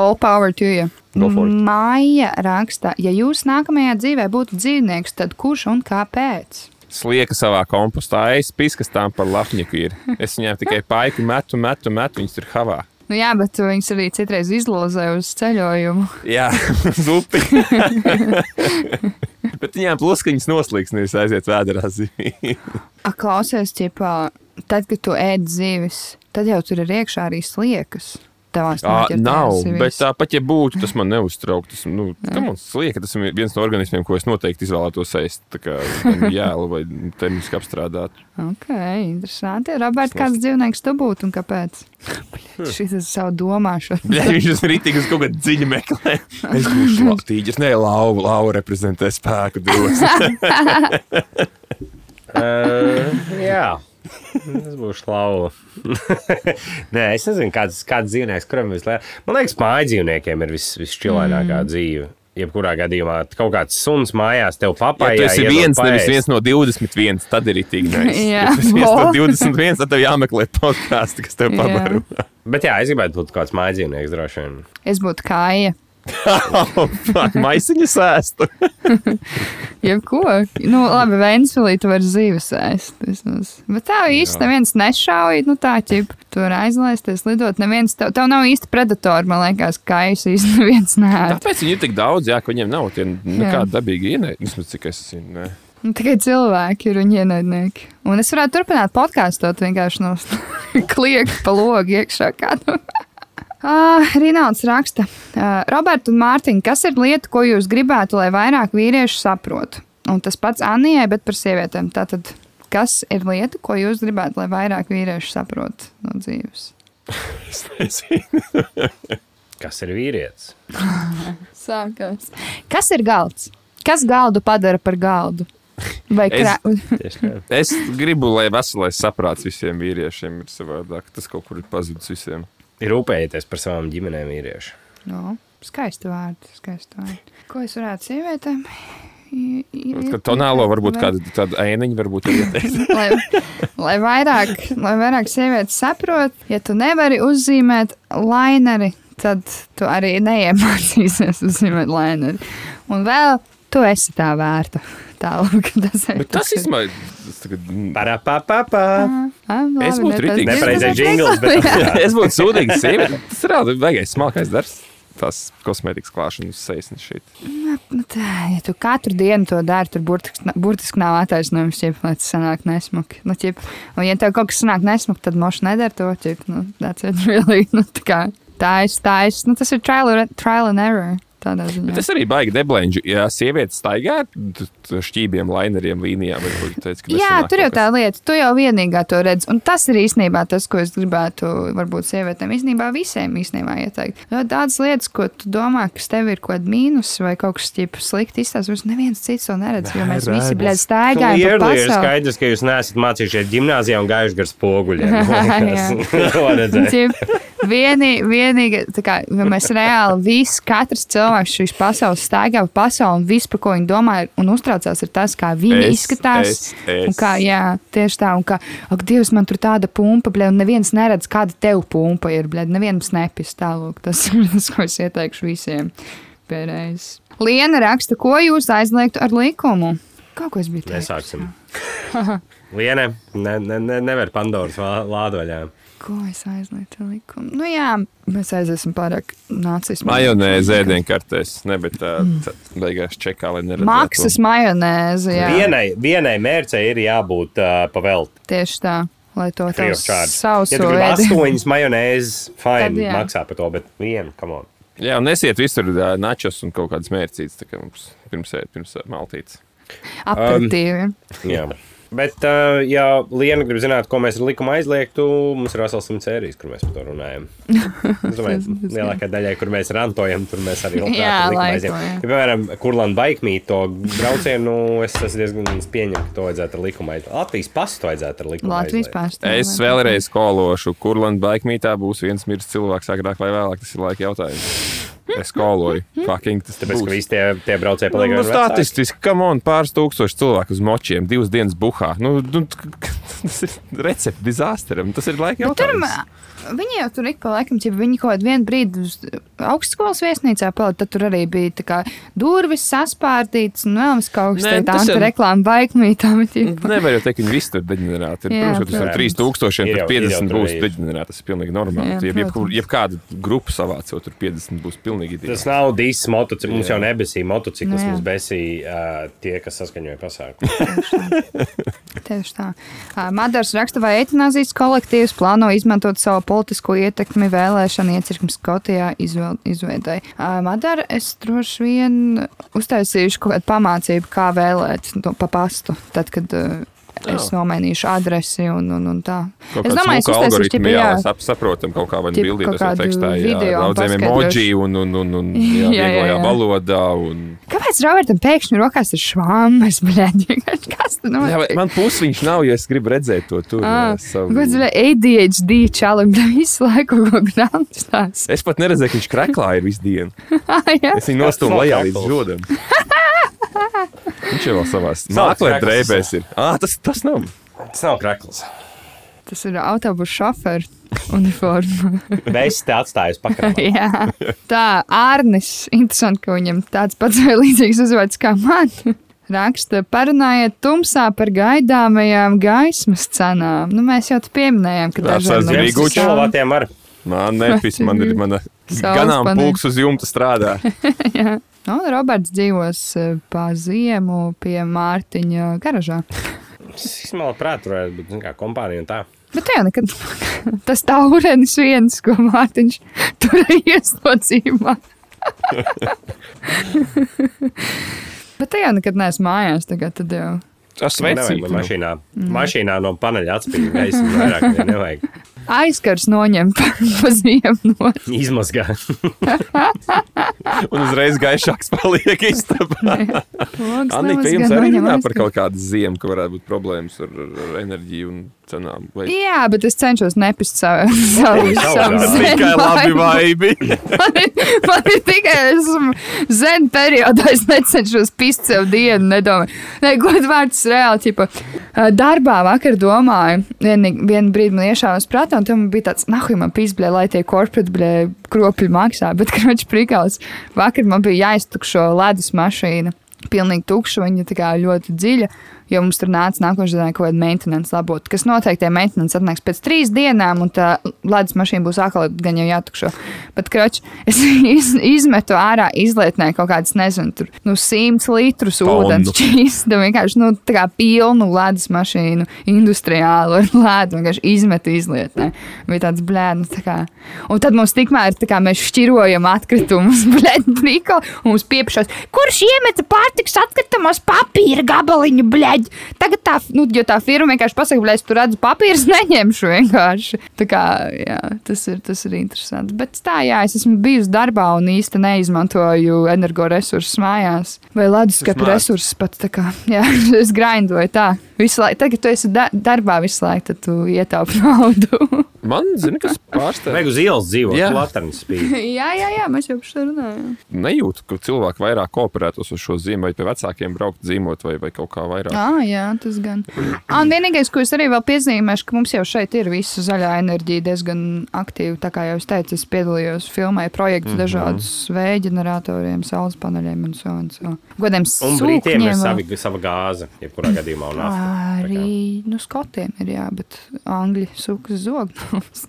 All power to you. Go for it. Māja raksta, ja jūs nākamajā dzīvē būtu dzīvnieks, tad kurš un kāpēc? Slieka savā kompostā, aizpīs, kas tām par lapņiku ir. Es viņām tikai paiku metu, metu, metu, viņas tur havā. Nu, jā, bet viņas arī citreiz izlozē uz ceļojumu. Jā, zupi. Bet viņām pluskaņas noslīgs, nevis aiziet vēdā zivī. Klausies, ķipā, tad, kad tu ēd zivis, tad jau tur ir iekšā arī sliekas. Tavās À, noķertajās nav, zivīs. bet tāpat, ja būtu, tas man neuztraukt. Tas, nu, man liekas, tas ir viens no organismiem, ko es noteikti izvēlētos ēst. Tā kā jēlu vai termiski apstrādāt. Ok, interesanti. Roberts, kāds dzīvnieks tu būtu un kāpēc? Šis ir savu domāšanu. Viņš ir rītīgi uz kaut kāda dziļa meklē. Es būšu tīģis, ne lauva, lauva reprezentē spēku dos. Uh, jā. Tas būs lauva. Nē, es nezinu, kāds, kāds dzīvnieks, kuram vislabāk. Man liekas, mājas dzīvniekiem ir vis, visšķilainākā mm. dzīve. Jebkurā gadījumā kaut kāds suns mājās tev Ja papājā. tu esi viens, nevis viens no 21, tad ir. Jā. Ja tu esi viens no Vo. 21, tad tev jāmeklē podkāsts, kas tev Jā. pabaro. Bet jā, es gribētu būt kāds mājas dzīvnieks droši vien. Es būtu kāja. Maisiņu sēstu. Jebko. Nu, labi, Vēnspilī tu vari zīves ēst. vismaz. Bet tā īsti neviens nešauj. Nu, tā ķip, tu vari aizlaisties, lidot. Neviens, tev, tev nav īsti predatori, man liekas, kājas īsti neviens nē. Tāpēc viņi ir tik daudz, jā, ka viņiem nav tie nekādi dabīgi ienaidnieki. Vismaz cik es zinu. ne. Nu, tikai cilvēki ir viņa ienaidnieki. Un es varētu turpināt podkāstot vienkārši no klieka pa logu iekšā. Kādu. Uh, Rināls raksta, uh, Roberta un Mārtiņa, kas ir lieta, ko jūs gribētu, lai vairāk vīrieši saprotu? Un tas pats Anijai, bet par sievietēm. Tātad, kas ir lieta, ko jūs gribētu, lai vairāk vīrieši saprotu no dzīves? Es nezinu. Kas ir vīrietis? Sākās. Kas ir galds? Kas galdu padara par galdu? Vai Es- krā... Tā. Es gribu, lai veselais saprāts visiem vīriešiem ir savādāk. Tas kaut kur ir pazudis visiem. Ir rūpējieties par savām ģimenēm vīrieši. no, skaisti vārdi, skaisti vārdi. Ko es varētu sievietēm? Kad tonālo varbūt Vai- kāda tāda ēniņa varbūt ir ieteikta. lai, lai, vairāk, lai vairāk sievietes saprot, ja tu nevari uzzīmēt laineri, tad tu arī neiemācīsies uzzīmēt laineri. Un vēl tu esi tā vērta. Tālāk, tas ir. Bet tas tas tagad, mm, Parapapapā. Es būtu ritīgi. Nepareizais jingls, bet es būtu sūdīgs sieviete. Tas ir reāli vajagais smalkais darbs. Tas kosmētikas klāšanas sejas šeit. Nu, tā, ja tu katru dienu to dari, tur burtiski, burtiski nav attaisnojums, ja lai tas sanāk nesmuki. Nu, ķip, un, ja tev kaut kas sanāk nesmuki, tad moši nedara to. Ķip, nu, that's it, really. Nu, tā kā tā ir, tā ir, nu, tas ir trial, trial and error. Tādā ziņā. Bet tas arī baigi deblēņģi. Ja sieviete staigā ar šķībiem, laineriem, līnijām, varbūt teica, ka Jā, tur jau tā lieta, tu jau vienīgā to redz. Un tas ir īstenībā tas, ko es gribētu, varbūt sievietēm, īstenībā visiem īstenībā ieteikt. Jo tādas lietas, ko tu domā, kas tev ir kaut kāda mīnus vai kaut kas tāds slikti izstāstījis, neviens cits to neredz. Jo mēs Nē, visi, bļaļ, staigājam pa Ir pasauli. skaidrs, ka jūs neesat mācījušies gimnājā un gājuši gar spoguļiem. Vieni, vienīgi, kā ja mēs reāli, viss, katrs cilvēks šīs pasaules staigā pa pasauli un viss, par ko viņi domā un uztraucās, ir tas, kā viņi Es, izskatās. es, es. Un kā, jā, tieši tā, un kā, ak, Dievs, man tur tāda pumpa, bļa, un neviens neredz, kāda tev pumpa ir, bļa, neviens nepis tālūk. Tas ir tas, ko es ieteikšu visiem pēdējais. Liena raksta, ko jūs aizliegtu ar likumu? Kaut ko es biju teicis. Nesāksim. Liene, ne, ne, ne, nevar Pandoras lādoļā. Ko es aizliegtu ar likumu? Nu jā, mēs aiziesim pārāk nācismu. Majonēze ēdienkartēs, ne, bet tā, tā beigās čekā, lai neredzētu. Maksas majonēze, jā. Vienai, vienai mērcei ir jābūt uh, pavelti. Tieši tā, lai to tādu sauso Ja tu gribi astoņas majonēzes, Tad fine, jā. maksā par to, bet vienu, come on. Jā, un nesiet visur načos un kaut kādas mērcītas, tā kā mums pirms pirms maltītes. Aperitīvi. Jā. Bet, uh, ja Liena grib zināt, ko mēs ar likumu aizliegtu, mums ir vesels simts sērijas, kur mēs par to runājam. Es domāju, lielākajai daļai, kur mēs rantojam, tur mēs arī labprāt jā. Ja, piemēram, Kurlanda baikmīt to braucienu, es esmu diezgan pieņemu, ka to vajadzētu ar likumu aizliegt. Latvijas pastu vajadzētu ar likumu Latvijas aizliegt. Es vēlreiz skološu, kur Latvijas baigmītā būs viens mirs cilvēks agrāk vai vēlāk. Tas ir laika jautājums. Es skoloju, fucking tas Tāpēc, ka būs. visi tie, tie braucēji Nu, paliek nu, vecāki. statistiski, kam on pāris tūkstoši cilvēku uz močiem, divas dienas buhā. Nu, nu, tas ir recepte dizāsteram. Tas ir laika tur jautājums. Viņi jau tur ik pa laikam, ja viņi kaut kādā brīdī uz augstskolas viesnīcā palika, tad tur arī bija tā kā durvis saspārdītas un vēl kaut kas Nē, tāds - tas tā jau- reklāma baikmītām. Nevar jau teikt, ka viņi visi tur deģenerēti. Protams, ka tur 3000, Ir tur jau- ir jau 50 tur būs deģenerēti. Tas ir pilnīgi normāli. Jā, Ja jebkur, jebkāda grupa savācot, tur 50 būs pilnīgi Tas ideāli. nav dīzs motociklis. Mums Jā. jau nebesīja motociklis, Nu, mums besīja uh, tie, kas saskaņoja pasākumu. Tieši tā. Ā, Madars raksta, vai etanāzijas kolektīvs plāno izmantot savu politisko ietekmi vēlēšanu iecirkņu Skotijā izveidai. Madara, es droši vien uztaisīšu kaut kādu pamācību, kā vēlēt to pa pastu, tad, kad es nomainīšu adresi un, un, un tā. Kaut Es domāju, lūk uztaisīšu, algoritmi, ķipa, jā, jā. sap, saprotam kaut kā vai kaut vai tekstā, jā, daudziem emoji un, un, un, un jā, Jā, jā, jā. valodā. Un... Kāpēc Robertam pēkšņi rokās ir švāmas, bļaļ? Kas Jā, vai- notiek? man pusi viņš nav, ja es gribu redzēt to tur. Ah, savu- Kāds ir ADHD čalim, visu laiku kaut ko grāmatas tās. Es pat neredzēju, ka viņš kreklā ir visu dienu. Ah, jā. Es viņu nostūmu lejā līdz žodam. Viņš jau mākslinieks krekls. drēbēs ir. Ah, tas, tas nav. Tas nav krekls. Tas ir autobusu šoferu uniforma. Mēs te atstājām pakaļ. Jā. Tā, Arnis. Interesanti, ka viņam tāds pats vai līdzīgs uzvārds kā man. Raksta, parunājiet tumsā par gaidāmajām gaismas cenām. Nu, mēs jau te pieminējām, ka dažiem sazināja Viens Gučs. kilovatiem ar Man nepis, man ir mana ganām pulks uz jumta strādā. Nu, Roberts dzīvos eh, pa ziemu pie Mārtiņa garažā. Smalki prāturēt, bet zin kā kompānija un tā. Bet tā jau nekad tas taurenis viens, ko Mārtiņš turēja ieslodzījumā. Bet tā jau nekad neesmu mājās, tagad tad jau. Tas vecīt. man mašīnā. Mašīnā no paneļa atspīd gaismu vairāk, ja nevajag. Aizkars noņemt pa ziemu. No. Izmazgā. Un uzreiz gaišāks paliek istabā. Annika, nemaz jums arī runā par kaut kādu ziemu, ka varētu būt problēmas ar, ar enerģiju un cenām. Vai Jā, bet es cenšos nepist savu, zemi. tikai labi vaibi? Man ir, man ir tikai esmu zen periodā, es necenšos pist sev dienu, nedomāju. Nē, god vārds reāli, ķipa, ā, darbā vakar domāju, vienu, vienu brīdi man iešāvās prātā, un tam bija tāds, nahuj man pizblē, lai tie korporate blē kropļi maksā, bet kroķis prikals. Vakar man bija jāiztukšo ledus mašīna. Pilnīgi tukša, viņa tā kā ļoti dziļa, jo mums tur nāca nākošais dienā kaut kāda maintenance labot, kas noteikti maintenance atnāks pēc trīs dienām, un tā ledus mašīna būs atkal gan jau jātukšo. Bet, kroč, es iz, izmetu ārā izlietnē kaut kādas, nezinu, tur, nu, simts litrus ūdens čīsta, vienkārši, nu, tā kā pilnu ledus mašīnu, industriālu ar ledu, vienkārši izmetu izlietnē. Bija tāds blēdums, tā kā. Un tad mums tikmēr, tā kā mēs šķirojam atkritumus, blēd, brīko, un mums pieprasās, kurš iemeta pārtiks atkritumus papīra gabaliņu, blēd. Tagad tā, nu, jo tā firma vienkārši pasaka, blēd, tu redzi papīrs, neņemšu vienkārši. Tā kā, jā, tas ir, tas ir interesanti. Bet tā, jā, es esmu bijusi darbā un īsti neizmantoju energoresursus mājās. Vai leduskapa resursus pat tā kā, jā, es grindoju tā. Visu laiku, tagad tu esi da darbā visu laiku, tad tu ietaupi naudu. Man, zini, kas pārsteidz. Vajag uz ielas dzīvot, Jā. Latvijas spīd. jā, jā, jā, mēs jau par šo runājam. Nejūtu, ka cilvēki vairāk kooperētos uz šo zīmē, vai pie vecākiem braukt dzīvot, vai, vai kaut kā vairāk. Ah, jā, tas gan. Un vienīgais, ko es arī vēl piezīmēšu, ka mums jau šeit ir visa zaļā enerģija diezgan aktīva. Tā kā jau es teicu, es piedalījos filmē projektus mm -hmm. dažādus vēja ģeneratoriem, saules paneļiem un so un so. Godiem Un brītiem ir sūkņiem. savi, sava gāze, jebkurā gadījumā. Un. Arī nu, skotiem ir jā, bet angļu sūkas zognos.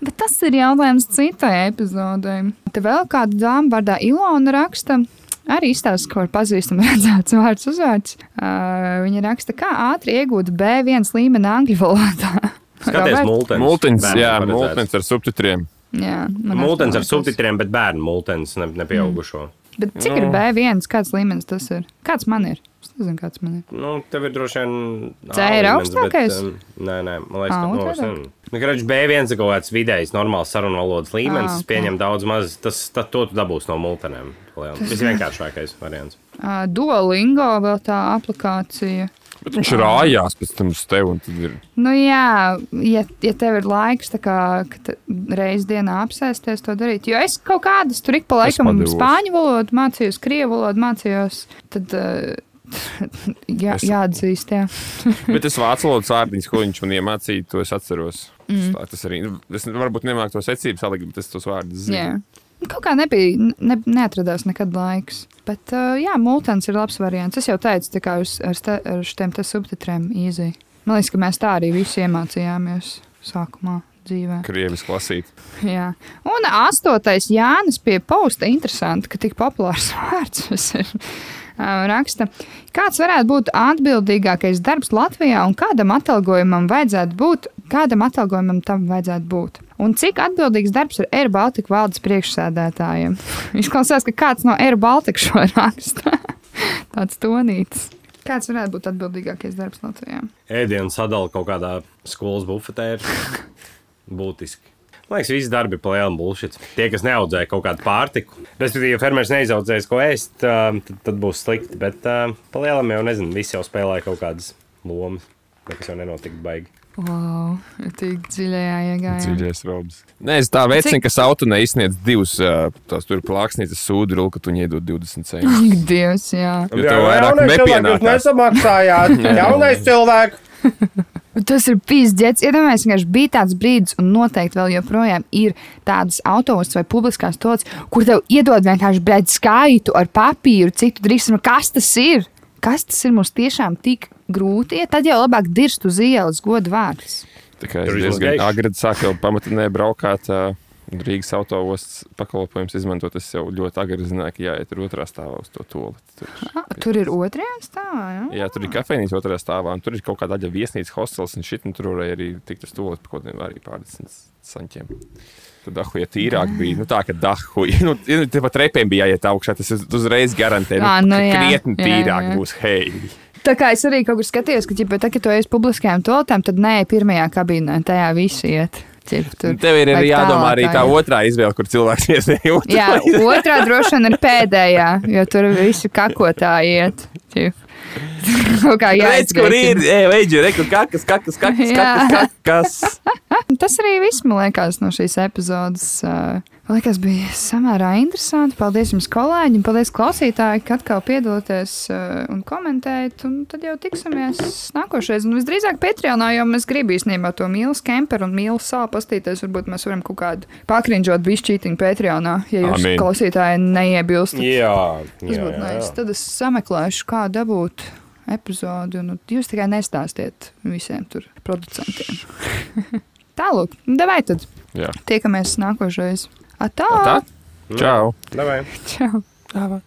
bet tas ir jautājums citai epizodei. Te vēl kāda dāma vārdā Ilona raksta. Arī izstāsta, ko ir pazīstama redzēts vārds uzvārds. Uh, viņa raksta, kā ātri iegūt B1 līmeni angļu valodā. Skaties, multens. Bērniem jā, multins ar subtitriem. Jā, Multens ar subtitriem, bet bērnu multens, ne, nepieaugušo. Bet cik ir B1? Kāds līmenis tas ir? Kāds man ir? Es nezinu, kāds man ir. Nu, tev ir droši vien. C A ir augstākais? Bet, um, nē, nē, man liekas, Ā, ka otrādā? nezinu. Nu, Kračs B1 ir kaut kāds vidējs, normāls sarunu valodas līmenis. Ā, Tas ok. pieņem daudz maz. Tas tad to tu dabūsi no multenēm. Tas ir vienkāršākais variants. Uh, Duolingo vēl tā aplikācija. Bet viņš rājās pēc tam uz tevi. tad Ir... Nu, jā, ja, ja tev ir laiks, tā kā ka te- reiz dienā apsēsties to darīt. Jo es kaut kādas tur ik pa laikam spāņu valodu mācījos, krievu valodu mācījos. Tad uh, jā, Es- jāatzīst, jā. Bet es vācu valodas vārdiņus, ko viņš man iemācīja, to es atceros. Mm. Tā, tas arī, nu, es varbūt nemāku to secību salikt, bet es tos vārdus zinu. jā. Kaut kā nebija, ne, neatradās nekad laiks. Bet, uh, jā, multens ir labs variants. Es jau teicu, tā kā uz, ar, ste, ar šiem subtitriem īzī. Man liekas, ka mēs tā arī visi iemācījāmies sākumā dzīvē. Krievis klasīt. Jā. Un astotais Jānis pie posta interesanti, ka tik populārs vārds ir. Raksta, kāds varētu būt atbildīgākais darbs Latvijā un kādam atalgojumam vajadzētu būt, kādam atalgojumam tam vajadzētu būt? Un cik atbildīgs darbs ir Air Baltica valdes priekšsēdētājiem? Izklausās, ka kāds no Air Baltica šo raksta. Tāds tonīts. Kāds varētu būt atbildīgākais darbs Latvijā? Ēdienu sadala kaut kādā skolas bufetē ir būtiski. Man liekas, visi darbi ir plēnām bullshit. Tie, kas neaudzēja kaut kādu pārtiku, respektīvi, ja fermers neizaudzēs ko ēst, tad, tad būs slikti. Bet palielam jau nezinu, visi jau spēlēja kaut kādas lomas. Nekas jau nenotika baigi. Wow, tik dziļajā iegājā. Dziļais robs. Nē, es tā veicinu, ka auto neizsniedz divus ā, tās tur plāksnītes sūdu, ka tu iedod 20 centus. Dievs, jā. Jo tev vairāk nepienākās. nesamaksājāt. Jaunais cilvēks. Tas ir pīzdēts. Iedomājieties, vienkārši bija tāds brīdis, un noteikti vēl joprojām ir tādas autostas vai publiskās tocis, kur tev iedod vienkārši brīdi skaitu ar papīru, cik tu drīkst. Kas tas ir? Kas tas ir mums tiešām tik grūti? Ja tad jau labāk dirst uz ielas, godu vārds. Tā kā es diezgan agri sāku jau pamatnē braukāt. ā, Rīgas autostas pakalpojums izmantot. Es jau ļoti agri zināju, ka jāiet tur otrā stāvā uz to toleti. Tur, Ah, tur ir otrajā stāvā. Ja? jā, tur ir kafejnīca otrajā stāvā, un tur ir kaut kāda daļa viesnīcas hostels, un šit un tur varēja arī tikt uz toleti par kaut kādiem arī pārdesmit saņķiem. Tad dahuja tīrāk bija. Nu, tā, ka dahuja. Nu, nu, te pat repiem bija jāiet augšā. Tas uz- uzreiz garantē, nu, nu ka jā, krietni jā, tīrāk jā. būs. Hei! Tā kā es arī kaut kur skatījos, ka, ja tā, ka tu ej uz publiskajām toaletēm, tad nē, pirmajā kabīnē tajā visi iet. Ķip, tur. Tev ir arī jādomā arī tā jā. otrā izvēle, kur cilvēks iesēja. Jā, otrā droši vien ir pēdējā, jo tur visi kakotāji iet. Ķip. Kaut kā Redz, kur ir, veidži, reku, kakas, kakas, kakas, kakas, kakas. Tas arī viss, man liekas, no šīs epizodes. uh, Man liekas, bija samērā interesanti. Paldies jums, kolēģi, un paldies klausītāji, ka atkal piedalāties uh, un komentējat. Un tad jau tiksimies nākošais. Un visdrīzāk Patreonā, jo mēs gribam īstenībā to mīlu skemperu un mīlu sāla pastīties. Varbūt mēs varam kaut kādu pakriņģot bišķītiņu Patreonā, ja jūs Amin. klausītāji neiebilstat. Jā, Tas būtu nice. Tad es sameklēšu, kā dabūt epizodi. Un jūs tikai nestāstiet visiem tur producentiem. Tālāk, devai tad. Jā. Tiekamies nākošais. Atā! Tā? Čau! Davai. Čau! Tā.